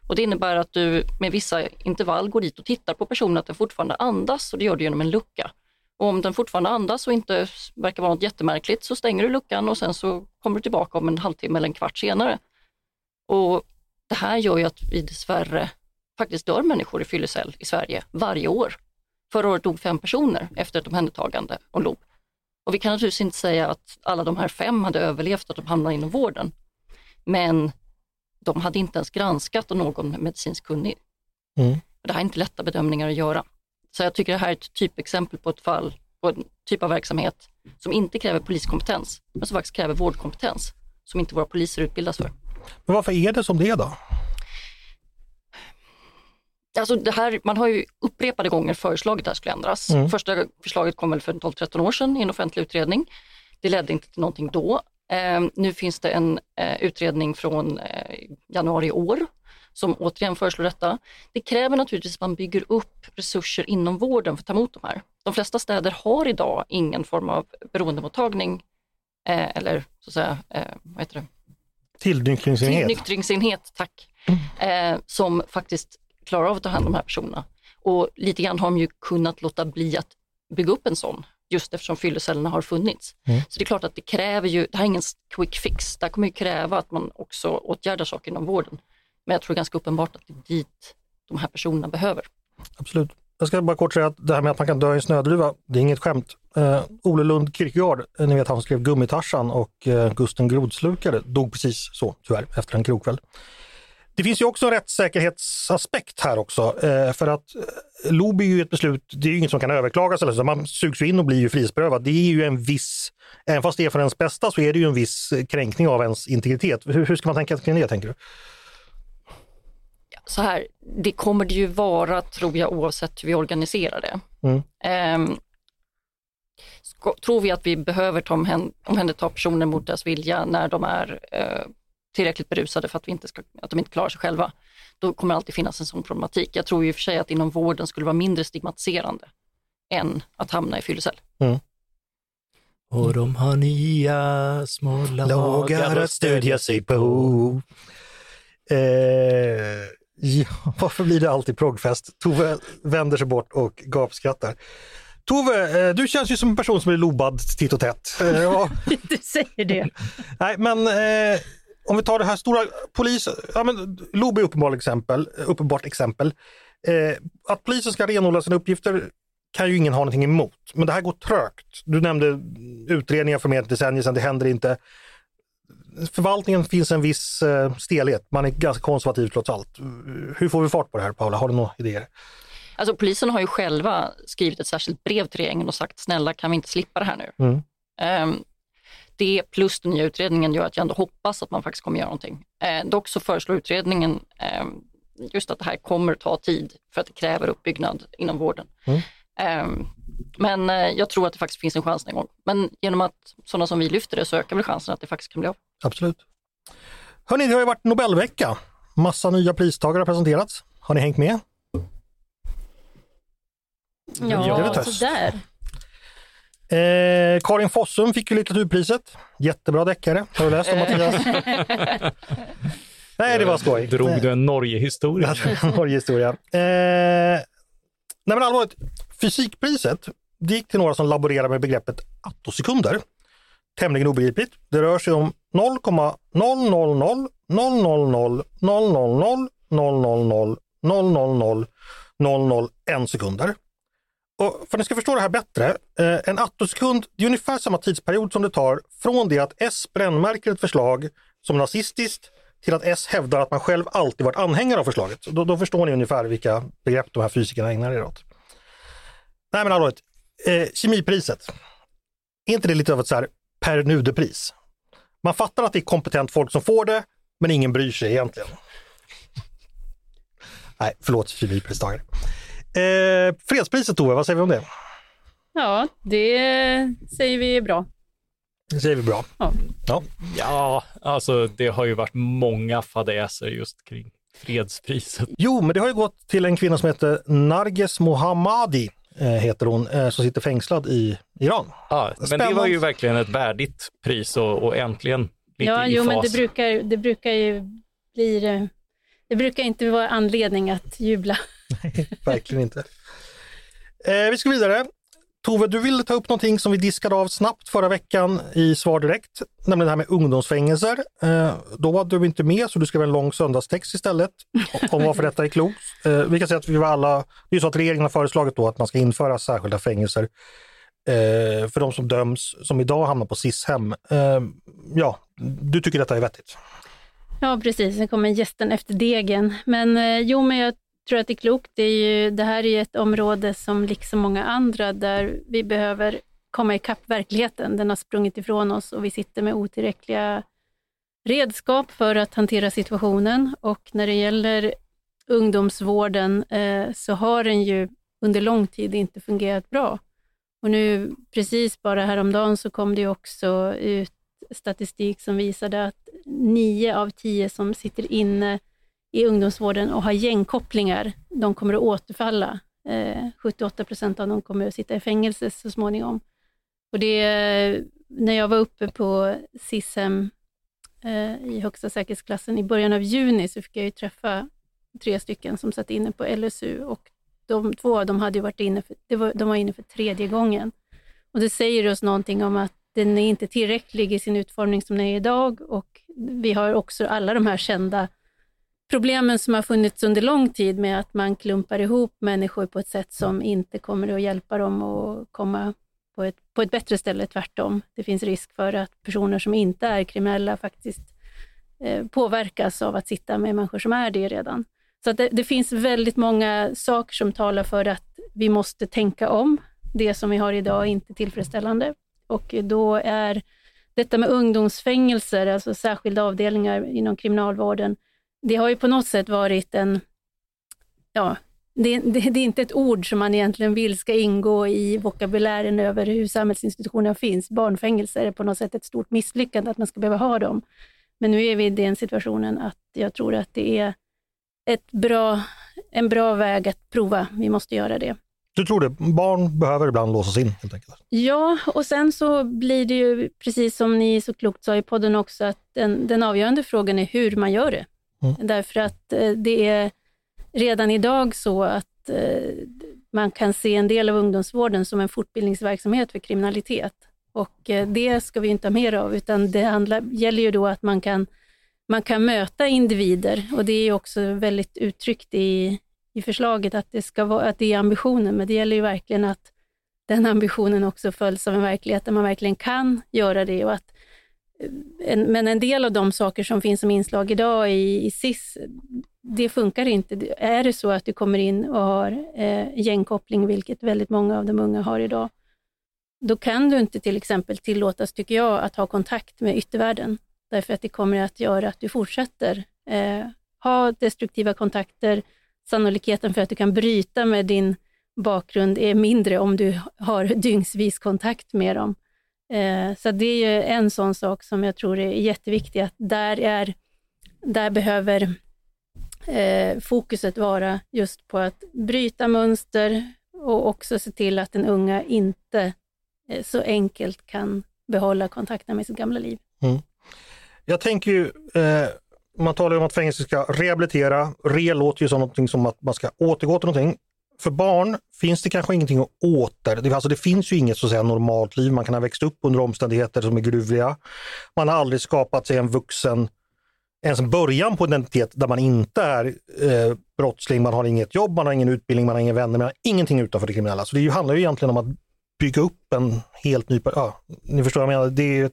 Och det innebär att du med vissa intervall går dit och tittar på personen att den fortfarande andas och det gör du genom en lucka. Och om den fortfarande andas och inte verkar vara något jättemärkligt så stänger du luckan och sen så kommer du tillbaka om en halvtimme eller en kvart senare. Och det här gör ju att vi dessvärre faktiskt dör människor i fyllecell i Sverige varje år. Förra året dog fem personer efter ett omhändertagande och LOB. Och vi kan naturligtvis inte säga att alla de här fem hade överlevt att de hamnade inom vården. Men de hade inte ens granskat av någon medicinskt kunnig. Mm. Det här är inte lätta bedömningar att göra. Så jag tycker det här är ett typexempel på ett fall, på en typ av verksamhet som inte kräver poliskompetens, men som faktiskt kräver vårdkompetens, som inte våra poliser utbildas för. Men varför är det som det är då? Alltså det här, man har ju upprepade gånger föreslagit att det här skulle ändras. Mm. Första förslaget kom väl för 12-13 år sedan i en offentlig utredning. Det ledde inte till någonting då. Eh, nu finns det en eh, utredning från eh, januari i år som återigen föreslår detta. Det kräver naturligtvis att man bygger upp resurser inom vården för att ta emot de här. De flesta städer har idag ingen form av beroendemottagning eh, eller så att säga, eh, vad heter det? Tillnyktringsenhet. Tillnyktringsenhet, tack. Eh, som faktiskt klarar av att ta hand om de här personerna. Och lite grann har de ju kunnat låta bli att bygga upp en sån, just eftersom fyllecellerna har funnits. Så det är klart att det kräver ju, det här är ingen quick fix, det här kommer ju kräva att man också åtgärdar saker inom vården. Men jag tror ganska uppenbart att det är dit de här personerna behöver. Absolut. Jag ska bara kort säga att det här med att man kan dö i en snödruva, det är inget skämt. Eh, Ole Lund Kirkegaard, eh, ni vet han som skrev Gummitarsan och eh, Gusten Grodslukare, dog precis så tyvärr efter en krokväll. Det finns ju också en rättssäkerhetsaspekt här också, eh, för att eh, LOB är ju ett beslut, det är ju inget som kan överklagas eller så, man sugs ju in och blir ju frihetsberövad. Det är ju en viss, även fast det är för ens bästa så är det ju en viss eh, kränkning av ens integritet. Hur, hur ska man tänka kring det tänker du? Så här, det kommer det ju vara tror jag oavsett hur vi organiserar det. Mm. Ehm, ska, tror vi att vi behöver ta omhän- omhänderta personer mot deras vilja när de är eh, tillräckligt berusade för att, vi inte ska, att de inte klarar sig själva, då kommer det alltid finnas en sån problematik. Jag tror ju i och för sig att inom vården skulle vara mindre stigmatiserande än att hamna i fyllecell. Och de har nya små Lagar att stödja sig på. Eh, ja, varför blir det alltid proggfest? Tove vänder sig bort och gapskrattar. Tove, eh, du känns ju som en person som är lobad titt och tätt. Ja, Du säger det. nej, men eh, om vi tar det här stora polis... Ja, men, LOB är uppenbart exempel. Uppenbart exempel. Eh, att polisen ska renodla sina uppgifter kan ju ingen ha någonting emot. Men det här går trögt. Du nämnde utredningar för mer än ett decennium sedan, det händer inte. Förvaltningen finns en viss eh, stelhet, man är ganska konservativ trots allt. Hur får vi fart på det här Paula, har du några idéer? Alltså polisen har ju själva skrivit ett särskilt brev till regeringen och sagt snälla kan vi inte slippa det här nu? Mm. Ehm, det plus den nya utredningen gör att jag ändå hoppas att man faktiskt kommer göra någonting. Eh, dock så föreslår utredningen ehm, just att det här kommer ta tid för att det kräver uppbyggnad inom vården. Mm. Ehm, men eh, jag tror att det faktiskt finns en chans en gång. Men genom att sådana som vi lyfter det så ökar väl chansen att det faktiskt kan bli av. Absolut. Hörni, det har ju varit Nobelvecka. Massa nya pristagare har presenterats. Har ni hängt med? Ja, sådär. Eh, Karin Fossum fick ju litteraturpriset. Jättebra deckare. Har du läst om Mattias? Nej, det var skoj. Drog du en Norge-historia? Norgehistoria. Eh, nej men allvarligt, fysikpriset det gick till några som laborerar med begreppet attosekunder. Tämligen obegripligt. Det rör sig om 0,000 000 000 000 000 001 sekunder. Och för att ni ska förstå det här bättre, eh, en attosekund är ungefär samma tidsperiod som det tar från det att S brännmärker ett förslag som nazistiskt till att S hävdar att man själv alltid varit anhängare av förslaget. Då, då förstår ni ungefär vilka begrepp de här fysikerna ägnar er åt. Nej men allvarligt, eh, kemipriset. Är inte det lite av ett så här per nudepris? Man fattar att det är kompetent folk som får det, men ingen bryr sig egentligen. Nej, förlåt kemipristagare. Eh, fredspriset Tove, vad säger vi om det? Ja, det säger vi är bra. Det säger vi bra. Ja. Ja. Ja, alltså det har ju varit många fadäser just kring fredspriset. Jo, men det har ju gått till en kvinna som heter Narges Mohammadi, eh, heter hon, eh, som sitter fängslad i Iran. Ja, men det var ju verkligen ett värdigt pris och, och äntligen lite Ja, i jo, fas. men det brukar, det brukar ju bli... det- Det brukar inte vara anledning att jubla. Verkligen inte. Eh, vi ska vidare. Tove, du ville ta upp någonting som vi diskade av snabbt förra veckan i Svar direkt, nämligen det här med ungdomsfängelser. Eh, då var du inte med så du skrev en lång söndagstext istället om varför detta är klokt. Eh, vi kan säga att vi var alla, det är så att regeringen har föreslagit då att man ska införa särskilda fängelser eh, för de som döms, som idag hamnar på SIS-hem. Eh, ja, du tycker detta är vettigt? Ja, precis. Sen kommer gästen efter degen. Men eh, jo, men jag tror att det är klokt. Det, är ju, det här är ju ett område som liksom många andra där vi behöver komma ikapp verkligheten. Den har sprungit ifrån oss och vi sitter med otillräckliga redskap för att hantera situationen. Och när det gäller ungdomsvården eh, så har den ju under lång tid inte fungerat bra. Och nu precis bara häromdagen så kom det också ut statistik som visade att nio av tio som sitter inne i ungdomsvården och har gängkopplingar, de kommer att återfalla. Eh, 78 procent av dem kommer att sitta i fängelse så småningom. Och det, när jag var uppe på SISM eh, i högsta säkerhetsklassen i början av juni så fick jag ju träffa tre stycken som satt inne på LSU och de två av dem hade ju varit inne för, det var, de var inne för tredje gången. Och det säger oss någonting om att den är inte tillräcklig i sin utformning som den är idag och vi har också alla de här kända problemen som har funnits under lång tid med att man klumpar ihop människor på ett sätt som inte kommer att hjälpa dem att komma på ett, på ett bättre ställe, tvärtom. Det finns risk för att personer som inte är kriminella faktiskt eh, påverkas av att sitta med människor som är det redan. Så det, det, finns väldigt många saker som talar för att vi måste tänka om. Det som vi har idag är inte tillfredsställande och då är detta med ungdomsfängelser, alltså särskilda avdelningar inom kriminalvården, det har ju på något sätt varit en, ja, det, det, det, är inte ett ord som man egentligen vill ska ingå i vokabulären över hur samhällsinstitutionerna finns. Barnfängelser är på något sätt ett stort misslyckande att man ska behöva ha dem. Men nu är vi i den situationen att jag tror att det är ett bra, en bra väg att prova. Vi måste göra det. Du tror det? Barn behöver ibland låsas in helt enkelt? Ja, och sen så blir det ju, precis som ni så klokt sa i podden också, att den, den avgörande frågan är hur man gör det. Mm. Därför att eh, det är redan idag så att eh, man kan se en del av ungdomsvården som en fortbildningsverksamhet för kriminalitet. Och eh, det ska vi inte ha mer av, utan det handlar, gäller ju då att man kan, man kan möta individer och det är också väldigt uttryckt i, i förslaget att det, ska vara, att det är ambitionen, men det gäller ju verkligen att den ambitionen också följs av en verklighet där man verkligen kan göra det och att en, men en del av de saker som finns som inslag idag i, i SIS, det funkar inte. Är det så att du kommer in och har eh, gängkoppling, vilket väldigt många av de unga har idag, då kan du inte till exempel tillåtas, tycker jag, att ha kontakt med yttervärlden. Därför att det kommer att göra att du fortsätter eh, ha destruktiva kontakter. Sannolikheten för att du kan bryta med din bakgrund är mindre om du har dygnsvis kontakt med dem. Eh, så det är ju en sån sak som jag tror är jätteviktig, att där, är, där behöver eh, fokuset vara just på att bryta mönster och också se till att den unga inte eh, så enkelt kan behålla kontakten med sitt gamla liv. Mm. Jag tänker ju, eh, man talar om att fängelse ska rehabilitera. Re låter ju som någonting som att man ska återgå till någonting för barn finns det kanske ingenting att åter... Det, alltså det finns ju inget så att säga, normalt liv. Man kan ha växt upp under omständigheter som är gruvliga. Man har aldrig skapat sig en vuxen, ens en början på en identitet där man inte är eh, brottsling, man har inget jobb, man har ingen utbildning, man har inga vänner, man har ingenting utanför det kriminella. Så det handlar ju egentligen om att bygga upp en helt ny... Ja, ni förstår vad jag menar. Det är ett,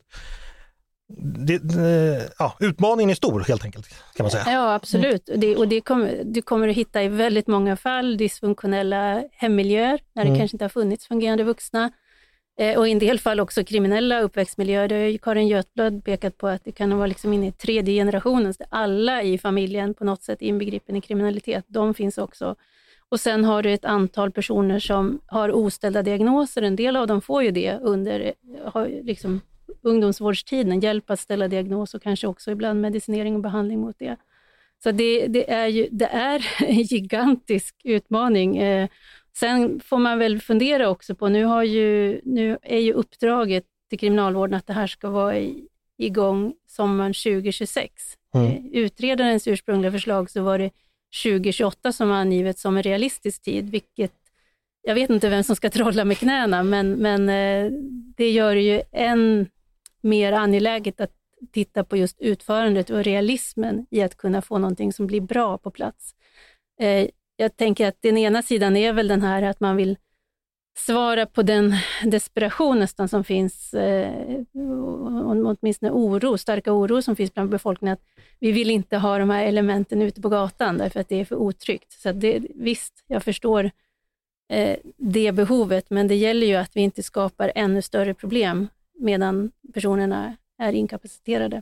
det, det, ja, utmaningen är stor helt enkelt, kan man säga. Ja, absolut. Mm. Det, och det kommer, du kommer att hitta i väldigt många fall dysfunktionella hemmiljöer, när det mm. kanske inte har funnits fungerande vuxna. Eh, och i en del fall också kriminella uppväxtmiljöer. Det har ju Karin Götblad pekat på att det kan vara liksom inne i tredje generationen, så alla i familjen på något sätt inbegripen i kriminalitet. De finns också. Och sen har du ett antal personer som har oställda diagnoser. En del av dem får ju det under har liksom ungdomsvårdstiden, hjälp att ställa diagnos och kanske också ibland medicinering och behandling mot det. Så det, det är, ju, det är en gigantisk utmaning. Eh, sen får man väl fundera också på, nu, har ju, nu är ju uppdraget till Kriminalvården att det här ska vara i, igång sommaren 2026. Mm. Eh, utredarens ursprungliga förslag så var det 2028 som var angivet som en realistisk tid, vilket jag vet inte vem som ska trolla med knäna, men, men eh, det gör det ju än mer angeläget att titta på just utförandet och realismen i att kunna få någonting som blir bra på plats. Eh, jag tänker att den ena sidan är väl den här att man vill svara på den desperation nästan som finns, eh, åtminstone oro, starka oro som finns bland befolkningen, att vi vill inte ha de här elementen ute på gatan därför att det är för otryggt. Så det, visst, jag förstår eh, det behovet, men det gäller ju att vi inte skapar ännu större problem medan personerna är inkapaciterade.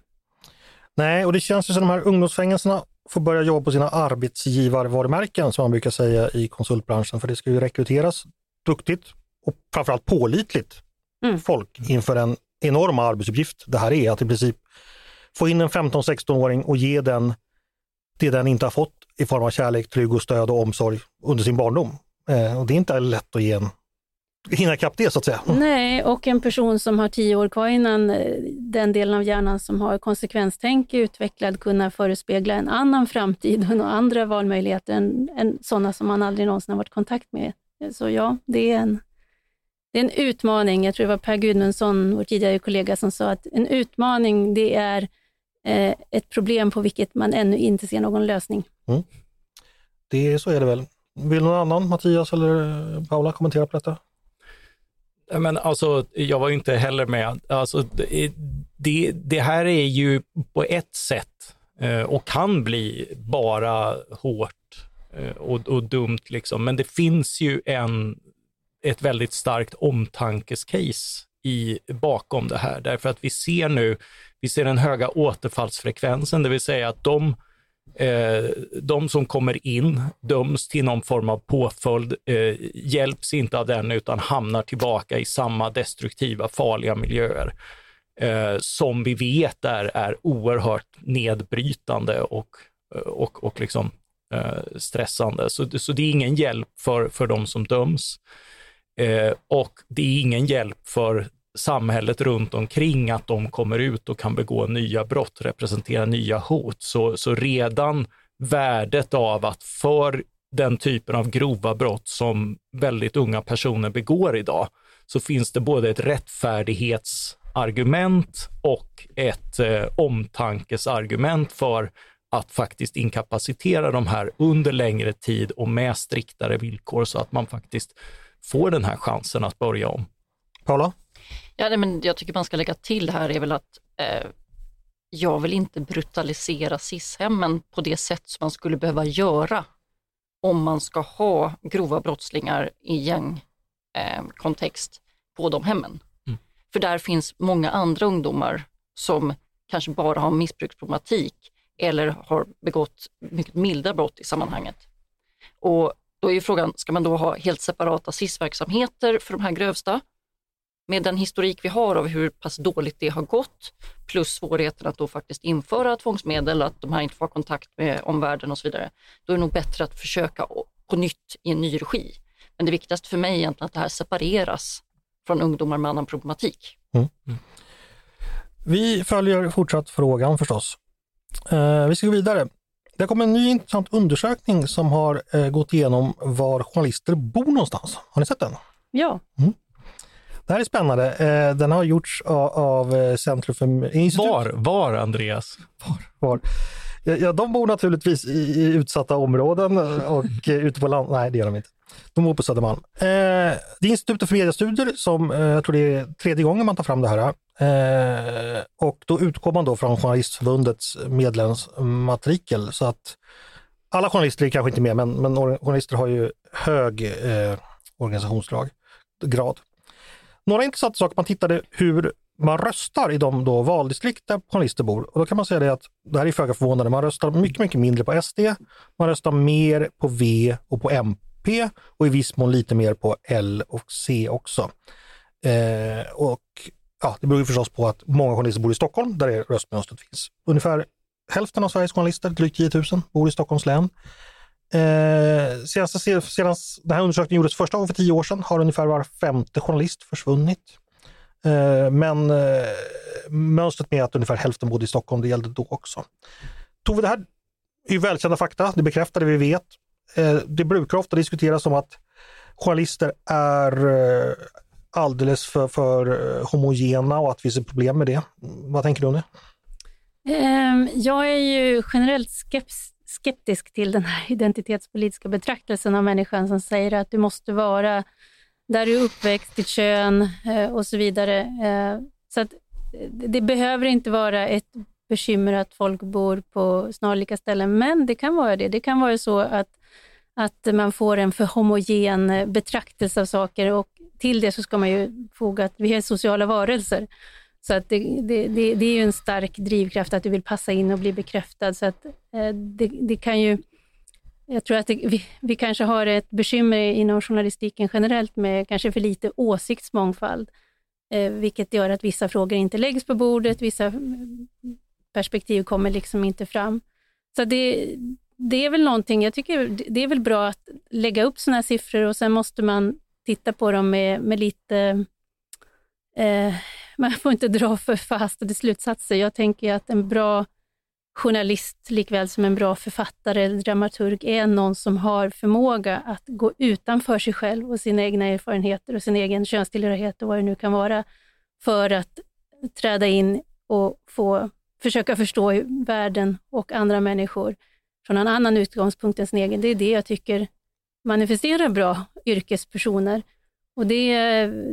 Nej, och det känns ju som de här ungdomsfängelserna får börja jobba på sina arbetsgivarvarumärken som man brukar säga i konsultbranschen. För det ska ju rekryteras duktigt och framförallt pålitligt Mm. folk inför en enorma arbetsuppgift det här är. Att i princip få in en 15-16-åring och ge den det den inte har fått i form av kärlek, trygg och stöd och omsorg under sin barndom. Eh, och det är inte lätt att ge en, hinna ikapp det så att säga. Nej, och en person som har tio år kvar innan eh, den delen av hjärnan som har konsekvenstänk är utvecklad kunna förespegla en annan framtid och andra valmöjligheter än, än sådana som man aldrig någonsin har varit i kontakt med. Så ja, det är en, det är en utmaning. Jag tror det var Per Gudmundsson, vår tidigare kollega, som sa att en utmaning det är eh, ett problem på vilket man ännu inte ser någon lösning. Det, så är det väl. Vill någon annan, Mattias eller Paula, kommentera på detta? Men alltså, jag var ju inte heller med. Alltså, det, det, här är ju på ett sätt eh, och kan bli bara hårt eh, och, och dumt, liksom. men det finns ju en, ett väldigt starkt omtankescase i, bakom det här, därför att vi ser nu, vi ser den höga återfallsfrekvensen, det vill säga att de Eh, Eh, de som kommer in döms till någon form av påföljd, eh, hjälps inte av den utan hamnar tillbaka i samma destruktiva, farliga miljöer eh, som vi vet är, är oerhört nedbrytande och, eh, och, och liksom, eh, stressande. Så, så det är ingen hjälp för, för de som döms. Eh, och det är ingen hjälp för samhället runt omkring att de kommer ut och kan begå nya brott, representera nya hot. Så, så redan värdet av att för den typen av grova brott som väldigt unga personer begår idag, så finns det både ett rättfärdighetsargument och ett eh, omtankesargument för att faktiskt inkapacitera de här under längre tid och med striktare villkor så att man faktiskt får den här chansen att börja om. Paula? Ja, nej, men jag tycker man ska lägga till här är väl att eh, jag vill inte brutalisera SIS-hemmen på det sätt som man skulle behöva göra om man ska ha grova brottslingar i gängkontext eh, på de hemmen. Mm. För där finns många andra ungdomar som kanske bara har missbruksproblematik eller har begått mycket milda brott i sammanhanget. Och då är ju frågan, ska man då ha helt separata SIS-verksamheter för de här grövsta? Med den historik vi har av hur pass dåligt det har gått, plus svårigheten att då faktiskt införa tvångsmedel, att de här inte får ha kontakt med omvärlden och så vidare, då är det nog bättre att försöka på nytt i en ny regi. Men det viktigaste för mig är egentligen att det här separeras från ungdomar med annan problematik. Vi följer fortsatt frågan förstås. Eh, vi ska gå vidare. Det kommer en ny intressant undersökning som har eh, gått igenom var journalister bor någonstans. Har ni sett den? Ja, Det här är spännande. Eh, den har gjorts av, eh, Centrum för institut. Var, var Andreas? Var. Ja, ja, de bor naturligtvis i, utsatta områden och eh, ute på land. Nej, det gör de inte. De bor på Södermalm. Eh, det är Institutet för mediestudier som eh, jag tror det är tredje gången man tar fram det här. Eh, och då utgår man då från Journalistförbundets medlemsmatrikel så att alla journalister är kanske inte med, men, men journalister har ju hög eh, organisationsgrad. Några intressanta saker, man tittade hur man röstar i de då valdistrikt där journalister bor. Och då kan man säga det att, det här är föga förvånande, man röstar mycket, mycket mindre på SD, man röstar mer på V och på MP och i viss mån lite mer på L och C också. Eh, och ja, det beror ju förstås på att många journalister bor i Stockholm, där det röstmönstret finns. Ungefär hälften av Sveriges journalister, drygt 10 000, bor i Stockholms län. Eh, senast, sedan den här undersökningen gjordes första gången för tio år sedan har ungefär var femte journalist försvunnit. Eh, men eh, mönstret med att ungefär hälften bodde i Stockholm, det gällde då också. Tove, det här är ju välkända fakta, det bekräftar det vi vet. Eh, det brukar ofta diskuteras om att journalister är eh, alldeles för, för eh, homogena och att det finns problem med det. Vad tänker du om det? Ehm, jag är ju generellt skeptisk skeptisk till den här identitetspolitiska betraktelsen av människan som säger att du måste vara där du är uppväxt, ditt kön eh, och så vidare. Eh, så att eh, det behöver inte vara ett bekymmer att folk bor på snarlika ställen, men det kan vara det. Det kan vara så att, att man får en för homogen betraktelse av saker och till det så ska man ju foga att vi är sociala varelser. Så att det, det, det, det är ju en stark drivkraft att du vill passa in och bli bekräftad. Så att eh, det, det kan ju... Jag tror att det, vi, vi kanske har ett bekymmer inom journalistiken generellt med kanske för lite åsiktsmångfald, eh, vilket gör att vissa frågor inte läggs på bordet, vissa mm, perspektiv kommer liksom inte fram. Så det, det är väl någonting, jag tycker det är väl bra att lägga upp sådana här siffror och sen måste man titta på dem med, med lite eh, man får inte dra för förhastade slutsatser. Jag tänker att en bra journalist, likväl som en bra författare eller dramaturg, är någon som har förmåga att gå utanför sig själv och sina egna erfarenheter och sin egen könstillhörighet och vad det nu kan vara, för att träda in och få försöka förstå världen och andra människor från en annan utgångspunkt än sin egen. Det är det jag tycker manifesterar bra yrkespersoner. Och det,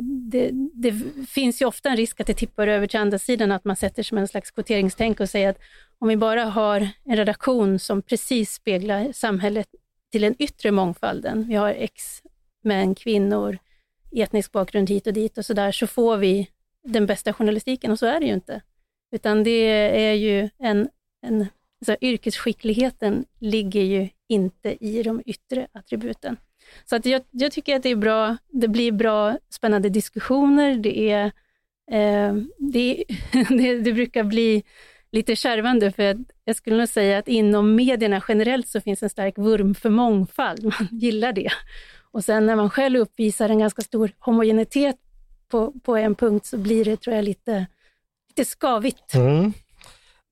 det, det, finns ju ofta en risk att det tippar över till andra sidan, att man sätter sig med en slags kvoteringstänk och säger att om vi bara har en redaktion som precis speglar samhället till den yttre mångfalden, vi har ex män, kvinnor, etnisk bakgrund hit och dit och så där, så får vi den bästa journalistiken och så är det ju inte. Utan det är ju en, en så yrkesskickligheten ligger ju inte i de yttre attributen. Så att jag, jag, tycker att det är bra, det blir bra spännande diskussioner, det, är, eh, det, det, det, brukar bli lite kärvande för att jag skulle nog säga att inom medierna generellt så finns en stark vurm för mångfald, man gillar det. Och sen när man själv uppvisar en ganska stor homogenitet på, på en punkt så blir det, tror jag, lite, lite skavigt. Mm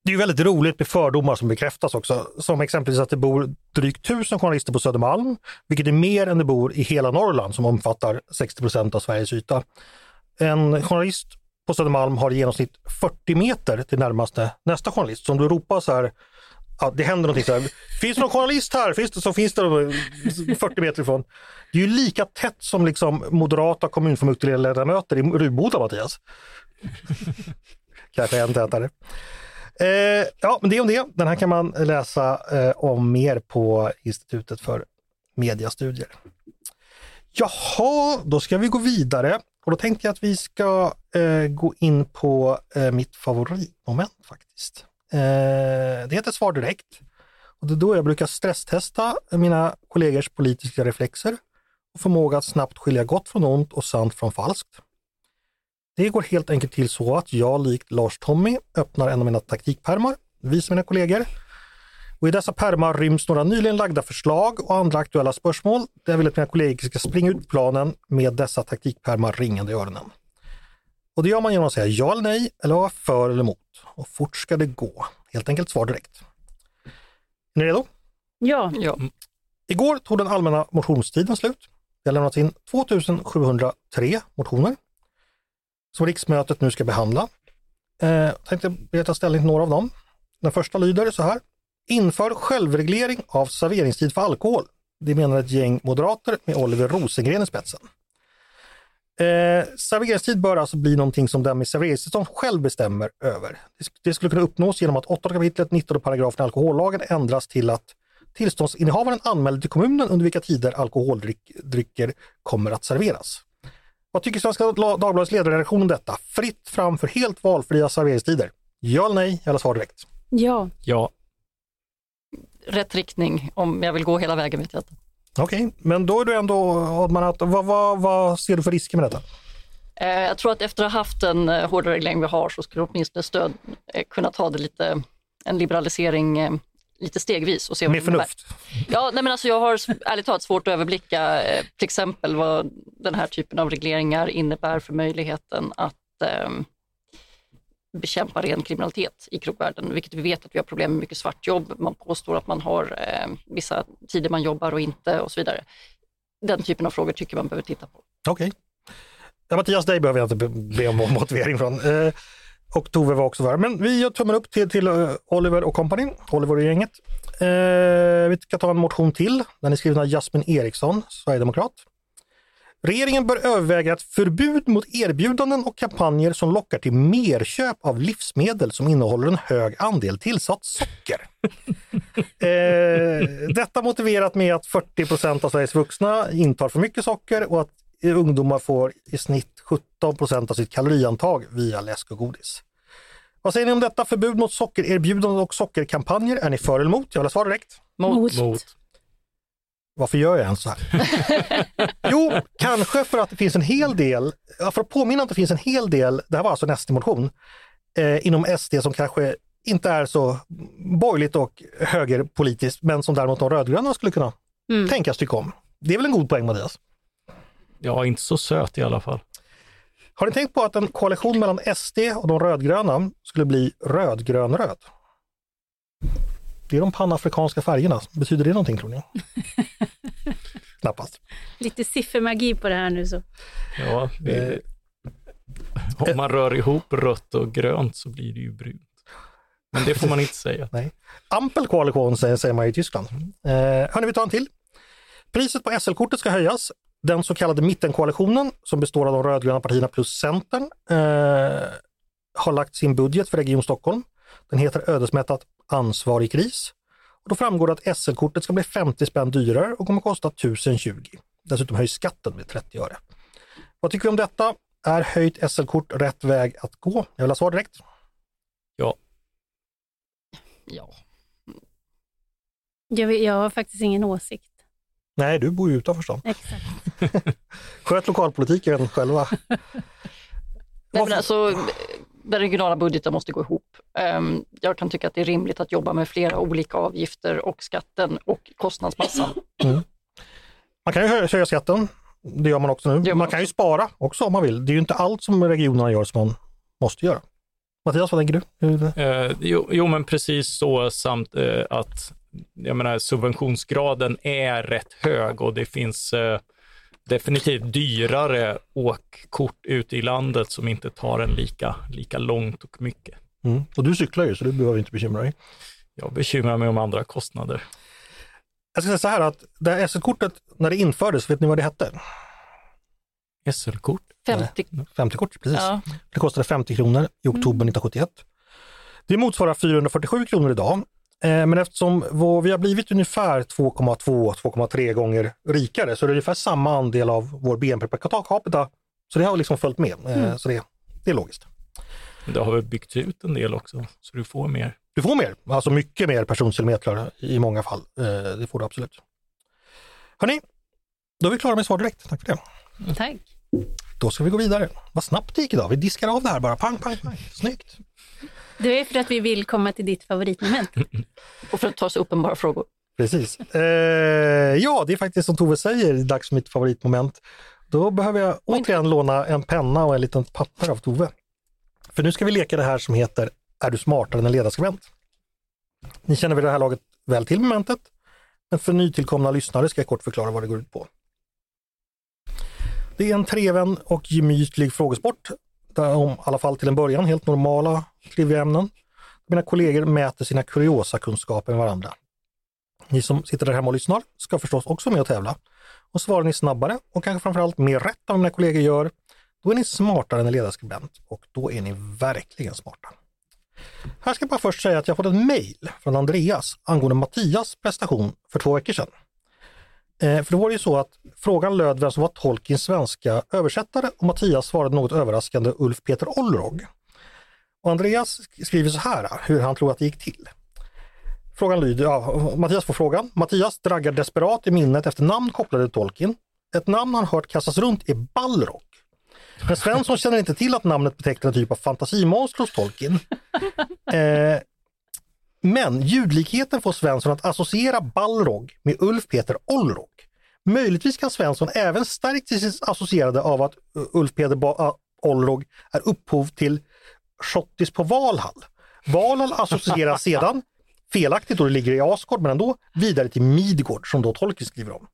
det är väldigt roligt med fördomar som bekräftas också. Som exempelvis att det bor drygt tusen journalister på Södermalm, vilket är mer än det bor i hela Norrland som omfattar 60 procent av Sveriges yta. En journalist på Södermalm har i genomsnitt 40 meter till närmaste nästa journalist. Så om du ropar så här, ja, det händer någonting så här, finns det någon journalist här? Finns det, så finns det 40 meter ifrån. Det är ju lika tätt som liksom moderata kommunfullmäktigeledamöter i Ruboda, Mattias. Kanske än tätare. Eh, ja, men det om det. Den här kan man läsa eh, om mer på Institutet för mediastudier. Jaha, då ska vi gå vidare och då tänkte jag att vi ska eh, gå in på eh, mitt favoritmoment faktiskt. Eh, det heter Svar direkt och det är då jag brukar stresstesta mina kollegors politiska reflexer och förmåga att snabbt skilja gott från ont och sant från falskt. Det går helt enkelt till så att jag likt Lars-Tommy öppnar en av mina taktikpärmar, visar mina kollegor. Och I dessa pärmar ryms några nyligen lagda förslag och andra aktuella spörsmål där jag vill att mina kollegor ska springa ut planen med dessa taktikpärmar ringande i öronen. Och det gör man genom att säga ja eller nej eller vara för eller emot. Och fort ska det gå. Helt enkelt svar direkt. Är ni redo? Ja. ja. Igår tog den allmänna motionstiden slut. Det har lämnats in 2703 motioner som riksmötet nu ska behandla. Eh, jag tänkte ta ställning till några av dem. Den första lyder så här. Inför självreglering av serveringstid för alkohol. Det menar ett gäng moderater med Oliver Rosengren i spetsen. Eh, serveringstid bör alltså bli någonting som den med serveringstillstånd själv bestämmer över. Det skulle kunna uppnås genom att 8 kapitlet 19 paragrafen i alkohollagen ändras till att tillståndsinnehavaren anmäler till kommunen under vilka tider alkoholdrycker kommer att serveras. Vad tycker Svenska Dagbladets ledarredaktion om detta? Fritt fram för helt valfria serveringstider. Ja eller nej? Eller svar direkt. Ja. Ja. Rätt riktning om jag vill gå hela vägen vet jag inte. Okej, okay. men då är du ändå, att, vad, vad, vad ser du för risker med detta? Eh, jag tror att efter att ha haft en eh, hårdare reglering vi har så skulle åtminstone stöd eh, kunna ta det lite, en liberalisering lite stegvis. Och se Med förnuft? Ja, nej men alltså jag har ärligt talat svårt att överblicka eh, till exempel vad den här typen av regleringar innebär för möjligheten att eh, bekämpa ren kriminalitet i krogvärlden, vilket vi vet att vi har problem med mycket svartjobb. Man påstår att man har eh, vissa tider man jobbar och inte och så vidare. Den typen av frågor tycker man behöver titta på. Okej. Okay. Ja, Mattias, dig behöver jag inte be om motivering från. Eh, och Tove var också där. Men vi gör tummen upp till, till eh, Oliver och company, Oliver och gänget. Eh, vi ska ta en motion till. Den är skriven av Jasmin Eriksson, Sverigedemokrat. Regeringen bör överväga ett förbud mot erbjudanden och kampanjer som lockar till merköp av livsmedel som innehåller en hög andel tillsatt socker. eh, detta motiverat med att 40 procent av Sveriges vuxna intar för mycket socker och att ungdomar får i snitt 17 procent av sitt kaloriantag via läsk och godis. Vad säger ni om detta förbud mot sockererbjudanden och sockerkampanjer? Är ni för eller emot? Jag vill ha svar direkt. Mot. Mot. Varför gör jag ens så här? jo, kanske för att det finns en hel del, för att påminna om att det finns en hel del, det här var alltså en SD-motion, eh, inom SD som kanske inte är så borgerligt och högerpolitiskt, men som däremot de rödgröna skulle kunna Mm. tänkas tycka om. Det är väl en god poäng Mattias? Ja, inte så söt i alla fall. Har ni tänkt på att en koalition mellan SD och de rödgröna skulle bli rödgrön-röd? Det är de panafrikanska färgerna. Betyder det någonting tror ni? Knappast. Lite siffermagi på det här nu så. Ja, det, om man rör ihop rött och grönt så blir det ju brunt. Men det får man inte säga. Nej. Ampelkoalition säger, säger man i Tyskland. Eh, hörni, vi tar en till. Priset på SL-kortet ska höjas. Den så kallade mittenkoalitionen som består av de rödgröna partierna plus Centern eh, har lagt sin budget för Region Stockholm. Den heter ödesmättat Ansvar i kris. Och då framgår det att SL-kortet ska bli 50 spänn dyrare och kommer kosta 1020. Dessutom höjs skatten med 30 öre. Vad tycker vi om detta? Är höjt SL-kort rätt väg att gå? Jag vill ha svar direkt. Ja, Ja. Jag, jag har faktiskt ingen åsikt. Nej, du bor ju utanför stan. Exakt. Sköt lokalpolitiken själva. Nej, men alltså, den regionala budgeten måste gå ihop. Ehm, Jag kan tycka att det är rimligt att jobba med flera olika avgifter och skatten och kostnadsmassan. Man kan ju hö- höja skatten, det gör man också nu. Man man kan ju spara också om man vill. Det är ju inte allt som regionerna gör som man måste göra. Mattias, vad tänker du? Eh, jo, jo, men precis så samt eh, att jag menar, subventionsgraden är rätt hög och det finns eh, definitivt dyrare åkkort ute i landet som inte tar en lika, lika långt och mycket. Mm. Och du cyklar ju så du behöver inte bekymra dig. Jag bekymrar mig om andra kostnader. Jag ska säga så här att det här SL-kortet, när det infördes, vet ni vad det hette? SL-kort? 50, 50-kort, precis. ja. Det kostade 50 kronor i oktober 1971. Det motsvarar 447 kronor idag. Eh, Men eftersom vi har blivit ungefär 2,2-2,3 gånger rikare så är det ungefär samma andel av vår BNP per capita. Så det har liksom följt med. Eh, Så det, det är logiskt. Det har väl byggts ut en del också, så du får mer. Du får mer, alltså mycket mer personkilometrar i många fall. Eh, Det får du absolut. Hörni, då är vi klara med svar direkt. Tack för det. Tack. Då ska vi gå vidare. Vad snabbt det gick idag. Vi diskar av det här bara. Pang, pang, pang. Snyggt. Det är för att vi vill komma till ditt favoritmoment. och för att ta så uppenbara frågor. Precis. Eh, ja, det är faktiskt som Tove säger, det är dags för mitt favoritmoment. Då behöver jag återigen låna en penna och en liten papper av Tove. För nu ska vi leka det här som heter Är du smartare än en ledarskribent? Ni känner vid det här laget väl till momentet, men för nytillkomna lyssnare ska jag kort förklara vad det går ut på. Det är en treven och gemytlig frågesport, där om, i alla fall till en början, helt normala triviaämnen. Mina kollegor mäter sina kuriosakunskaper med varandra. Ni som sitter där hemma och lyssnar ska förstås också med och tävla. Och svarar ni snabbare och kanske framförallt mer rätt än vad mina kollegor gör, då är ni smartare än en ledarskribent och då är ni verkligen smarta. Här ska jag bara först säga att jag fått ett mejl från Andreas angående Mattias prestation för två veckor sedan. Eh, för då var det ju så att frågan löd vem som var Tolkiens svenska översättare och Mattias svarade något överraskande Ulf Peter Olrog. Och Andreas skriver så här, hur han tror att det gick till. Frågan lyder, ja, Mattias får frågan. Mattias draggar desperat i minnet efter namn kopplade till Tolkien. Ett namn han hört kastas runt är Balrog. Men Svensson känner inte till att namnet betecknar en typ av fantasimonster hos Tolkien. Eh, men ljudlikheten får Svensson att associera Balrog med Ulf Peter Olrog. Möjligtvis kan Svensson även stärkt sig associerade av att Ulf Peter ba- ah, Olrog är upphov till Schottis på Valhall. Valhall associeras sedan, felaktigt då det ligger i Asgård, men ändå, vidare till Midgård som då Tolkien skriver om.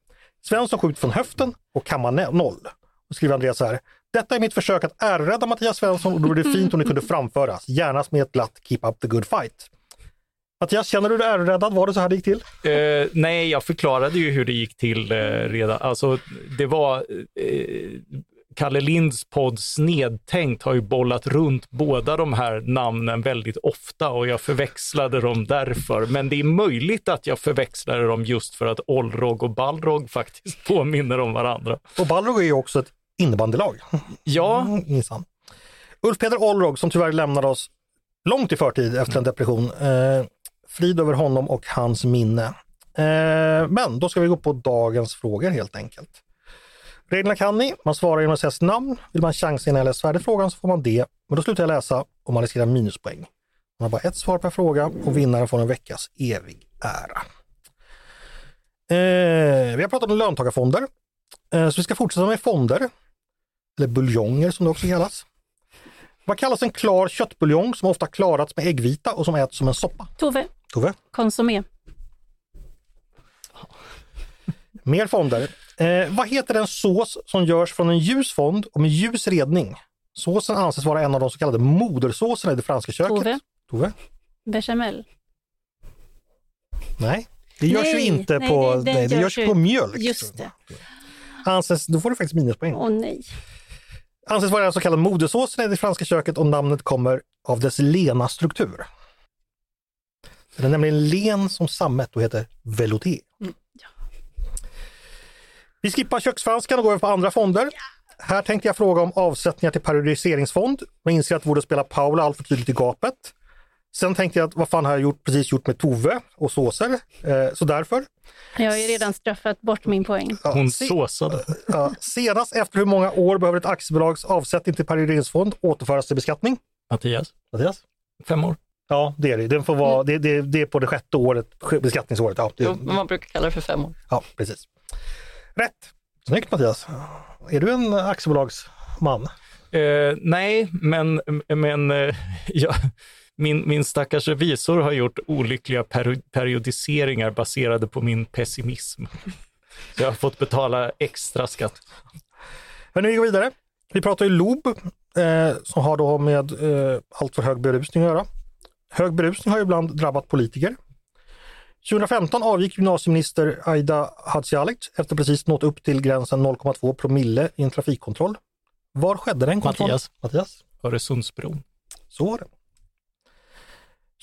Svensson skjuter från höften och kammar noll. Och skriver Andreas så här. Detta är mitt försök att ärrädda Mattias Svensson och då är det fint om det kunde framföras, gärna med ett glatt keep up the good fight. Mattias, känner du dig ärräddad? Var det så här det gick till? Eh, nej, jag förklarade ju hur det gick till eh, redan. Alltså, det var eh, Kalle Linds podd Snedtänkt har ju bollat runt båda de här namnen väldigt ofta och jag förväxlade dem därför. Men det är möjligt att jag förväxlade dem just för att Olrog och Balrog faktiskt påminner om varandra. Och Balrog är ju också ett innebandylag. Ja, Mm, minsann. Ulf Peder Olrog som tyvärr lämnade oss långt i förtid efter en depression. Eh, frid över honom och hans minne. Eh, men då ska vi gå på dagens frågor helt enkelt. Reglerna kan ni, man svarar genom att säga sitt namn. Vill man chansa innan jag läser färdigt frågan så får man det. Men då slutar jag läsa och man riskerar minuspoäng. Man har bara ett svar per fråga och vinnaren får en veckas evig ära. Eh, vi har pratat om löntagarfonder. Eh, så vi ska fortsätta med fonder. Eller buljonger som det också kallas. Vad kallas en klar köttbuljong som ofta klarats med äggvita och som äts som en soppa? Tove, Tove? konsumé. Mer fonder. Eh, vad heter den sås som görs från en ljus fond och med ljus redning? Såsen anses vara en av de så kallade modersåserna i det franska köket. Tove. Tove? Bechamel. Nej, det görs ju Nej, inte nej, på, det- det nej, det görs görs ju- på mjölk. Just det. Anses, då får du faktiskt minuspoäng. Åh nej. Anses vara en så kallad modersåsen i det franska köket och namnet kommer av dess lena struktur. Den är nämligen len som sammet och heter velouté. Vi skippar köksfranskan och går över på andra fonder. Här tänkte jag fråga om avsättningar till periodiseringsfond, men inser att det borde spela Paula allt för tydligt i gapet. Sen tänkte jag att vad fan har jag gjort, precis gjort med Tove och såser, eh, så därför. Jag har ju redan straffat bort min poäng. Ja, hon se- såsade. ja, senast efter hur många år behöver ett aktiebolags avsättning till periodiseringsfond återföras till beskattning? Mattias, Mattias? fem år. Ja, det är det. Den får vara, det, det, det är på det sjätte året, beskattningsåret. Ja, det, man brukar kalla det för fem år. ja precis. Rätt! Snyggt Mattias! Är du en aktiebolagsman? Eh, nej, men, men eh, ja, min, min stackars revisor har gjort olyckliga peri- periodiseringar baserade på min pessimism. Så jag har fått betala extra skatt. Men nu vi går vidare. Vi pratar ju LOB eh, som har då med eh, allt för hög berusning att göra. Hög berusning har ibland drabbat politiker. 2015 avgick gymnasieminister Aida Hadzialic efter precis nått upp till gränsen 0,2 promille i en trafikkontroll. Var skedde den kontrollen? Mattias. Mattias? Öresundsbron. Så var det.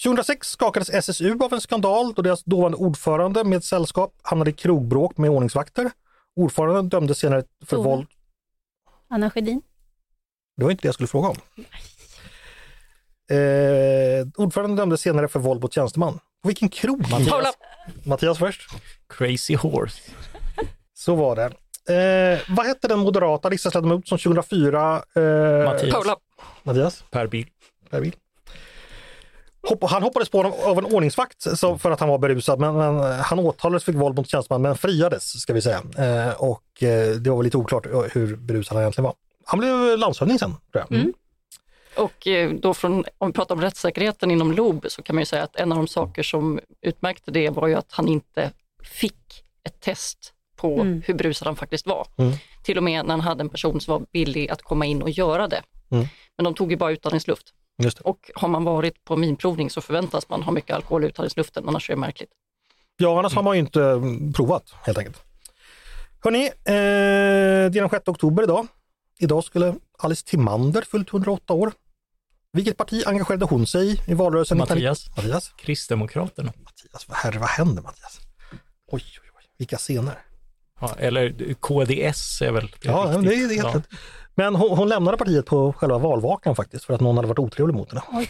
2006 skakades SSU av en skandal då deras dåvarande ordförande med sällskap hamnade i krogbråk med ordningsvakter. Ordföranden dömdes senare för Tove. våld. Anna Sjödin. Det var inte det jag skulle fråga om. Eh, ordföranden dömdes senare för våld mot tjänsteman. På vilken krog? Mattias, Paula! Mattias först. Crazy Horse. Så var det. Eh, vad hette den moderata riksdagsledamot som 2004... Eh, Mattias. Paula, Mattias? Per Bil. Per Bill. Hopp, han hoppades på av en ordningsvakt så, för att han var berusad, men, men han åtalades för våld mot tjänsteman, men friades ska vi säga. Eh, och eh, det var väl lite oklart hur berusad han egentligen var. Han blev landshövding sen, tror jag. Mm. Och eh, då från, om vi pratar om rättssäkerheten inom LOB så kan man ju säga att en av de saker som utmärkte det var ju att han inte fick ett test på Mm. hur berusad han faktiskt var. Mm. Till och med när han hade en person som var villig att komma in och göra det. Mm. Men de tog ju bara utandningsluft. Just det. Och har man varit på minprovning så förväntas man ha mycket alkohol i utandningsluften, annars är det märkligt. Ja, annars har man ju inte mm, provat helt enkelt. Hörni, eh, det är den 6 oktober idag. Idag skulle Alice Timander fyllt 108 år. Vilket parti engagerade hon sig i i valrörelsen? Mattias. Mattias? Kristdemokraterna. Mattias, vad, herre, vad händer Mattias? Oj, oj, oj, vilka scener. Ja, eller KDS är väl det Ja, riktigt. det är helt Ja. Men hon, hon lämnade partiet på själva valvakan faktiskt för att någon hade varit otrevlig mot henne.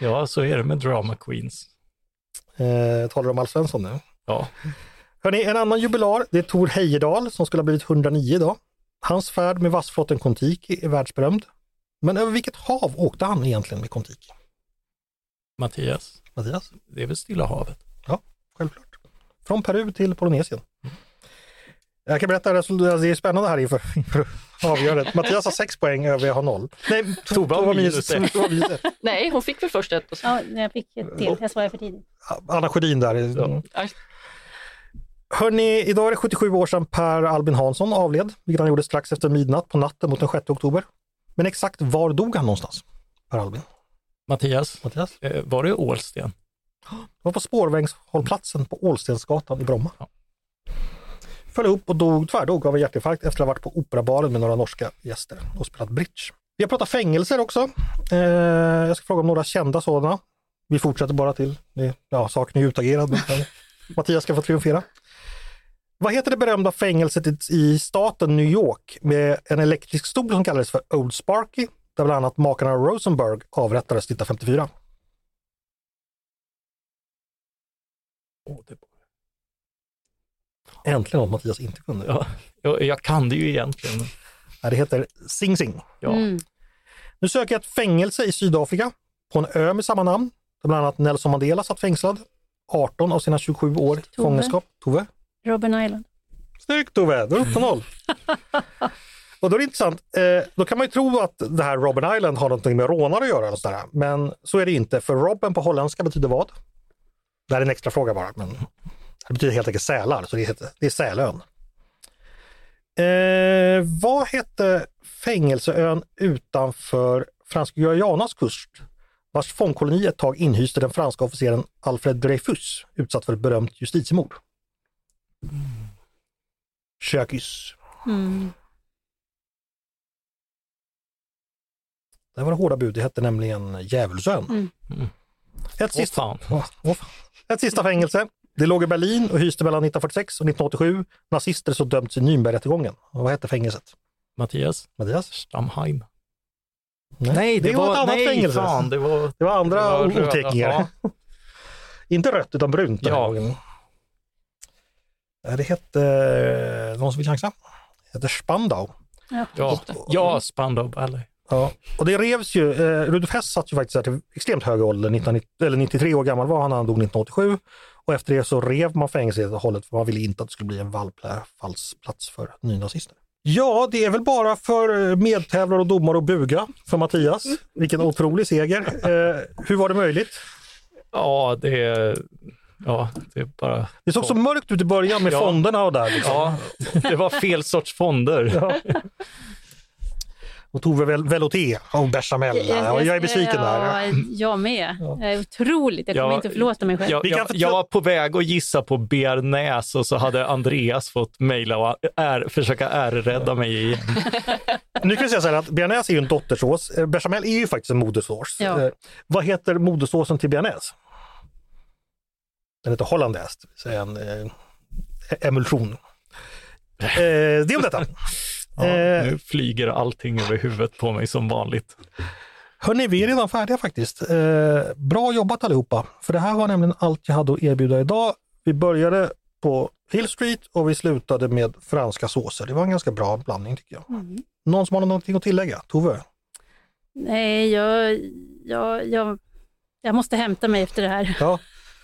ja, så är det med drama queens. Eh, talar du om Alf Svensson nu? Ja, Hörrni, en annan jubilar, det är Tor Heyerdahl som skulle ha blivit 109 idag. Hans färd med vassflotten Kontiki är världsberömd. Men över vilket hav åkte han egentligen med Kontiki? Mattias, Mattias? det är väl Stilla havet? Ja, självklart. Från Peru till Polynesien. Jag kan berätta, resultatet. det är spännande här inför, inför avgörandet. Mattias har 6 poäng, övriga har 0. Nej, Tova har minus ett. Nej, hon fick väl först ett och så. Ja, jag fick ett till. Jag svarade för tidigt. Anna Sjödin där. Mm. Hörni, idag är det 77 år sedan Per Albin Hansson avled, vilket han gjorde strax efter midnatt på natten mot den 6 oktober. Men exakt var dog han någonstans? Per Albin? Mattias, Mattias? eh, var det Ålsten? Det var på spårvägshållplatsen på Ålstensgatan i Bromma. Ja. föll ihop och dog, tvärdog av en hjärtinfarkt efter att ha varit på Operabaren med några norska gäster och spelat bridge. Vi har pratat fängelser också. Eh, jag ska fråga om några kända sådana. Vi fortsätter bara till, ja saken är utagerad. Mattias ska få triumfera. Vad heter det berömda fängelset i- staten New York med en elektrisk stol som kallades för Old Sparky, där bland annat makarna Rosenberg avrättades 1954? Åh, det- Äntligen något Mattias inte kunde. Ja, jag, jag kan det ju egentligen. Nej, Det heter Sing Sing. Ja. Mm. Nu söker jag ett fängelse i Sydafrika på en ö med samma namn, där bland annat Nelson Mandela satt fängslad 18 av sina 27 år i fångenskap. Tove? Robben Island. Snyggt Tove, då är det upp till noll. Och då är det intressant, eh, då kan man ju tro att det här Robben Island har någonting med rånare att göra. Eller sådär. Men så är det inte, för Robben på holländska betyder vad? Det här är en extra fråga bara, men det betyder helt enkelt sälar, så det heter, det är Sälön. Eh, vad hette fängelseön utanför Franska Guyanas kust vars fångkoloni ett tag inhyste den franska officeren Alfred Dreyfus utsatt för ett berömt justitiemord? Kökis. Mm. Det var det hårda bud, det hette nämligen Djävulsön. Mm. Ett, Åh sista, fan. ett sista fängelse. Det låg i Berlin och hyste mellan 1946 och 1987 nazister som dömts i Nürnbergrättegången. Vad hette fängelset? Mattias Mattias? Stamheim. Nej, det, var ett annat nej, fängelse. Fan, det var, Det var andra det var oteckningar. ja. Inte rött utan brunt Ja. Eh, Det hette, någon som vill chansa? Det hette Spandau. Ja. Ja, ja Spandau Ballet. Ja. Och det revs ju, eh, Rudolf Hess satt ju faktiskt där till extremt hög ålder, 1990, eller 93 år gammal var han när han dog 1987. Och efter det så rev man fängelset helt och hållet för man ville inte att det skulle bli en vallfallsplats för nynazister. Ja, det är väl bara för eh, medtävlare och domare att buga för Mattias. Vilken otrolig seger. Eh, hur var det möjligt? Ja, det är, ja, det är bara... Det såg så mörkt ut i början med Ja. fonderna och där. Liksom. Ja, det var fel sorts fonder. Och Tove Vel- Velouté och bechamel. Ja, jag är besviken där. Ja, jag med. Jag är otroligt. Jag kommer Ja, inte förlåta mig själv. Jag, Vi kan jag, jag var på väg att gissa på bearnaise och så hade Andreas fått mejla och är, försöka ärrädda mig igen. Nu kan jag säga så här att bearnaise är ju en dottersås. Eh, Bechamel är ju faktiskt en modersås. Ja. Eh, Vad heter modersåsen till bearnaise? Den heter hollandaise, det vill säga en eh, emulsion. Eh, det om detta. Ja, Eh. nu flyger allting över huvudet på mig som vanligt. Hörni, vi är redan färdiga faktiskt. Eh, bra jobbat allihopa, för det här var nämligen allt jag hade att erbjuda idag. Vi började på Hill Street och vi slutade med franska såser. Det var en ganska bra blandning tycker jag. Mm. Någon som har någonting att tillägga? Tove? Nej, jag, jag, jag, jag måste hämta mig efter det här. Ja.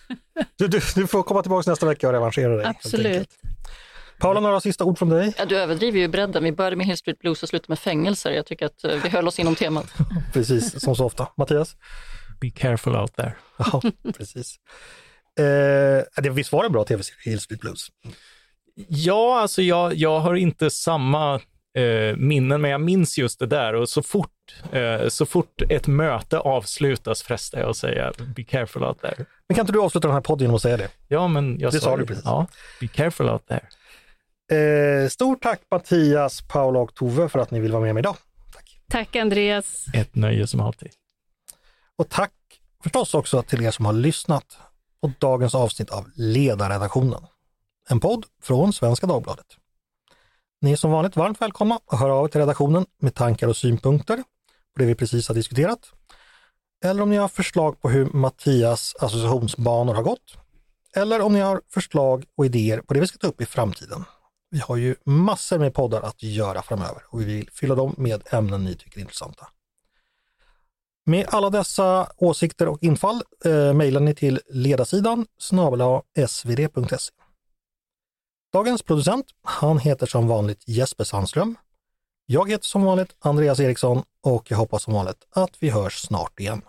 Du, du, du får komma tillbaka nästa vecka och revanschera dig. Absolut. Paula, några sista ord från dig? Ja, du överdriver ju bredden. Vi började med Hill Street Blues och slutade med fängelser. Jag tycker att eh, vi höll oss inom temat. Precis, som så ofta. Mattias? Be careful out there. Ja, precis. Eh, det, visst var det en bra tv-serie, Hill Street Blues? Ja, alltså jag, jag har inte samma eh, minnen, men jag minns just det där och så fort, eh, så fort ett möte avslutas frestar jag att säga be careful out there. Men kan inte du avsluta den här podden genom att säga det? Ja, men jag Det sa sa du precis. Ja, be careful out there. Eh, stort tack Mattias, Paula och Tove för att ni vill vara med mig idag. Tack. Tack Andreas. Ett nöje som alltid. Och tack förstås också till er som har lyssnat på dagens avsnitt av Ledarredaktionen. En podd från Svenska Dagbladet. Ni är som vanligt varmt välkomna att höra av er till redaktionen med tankar och synpunkter på det vi precis har diskuterat. Eller om ni har förslag på hur Mattias associationsbanor har gått. Eller om ni har förslag och idéer på det vi ska ta upp i framtiden. Vi har ju massor med poddar att göra framöver och vi vill fylla dem med ämnen ni tycker är intressanta. Med alla dessa åsikter och infall eh, mejlar ni till ledarsidan snabel svd.se. Dagens producent, han heter som vanligt Jesper Sandström. Jag heter som vanligt Andreas Eriksson och jag hoppas som vanligt att vi hörs snart igen.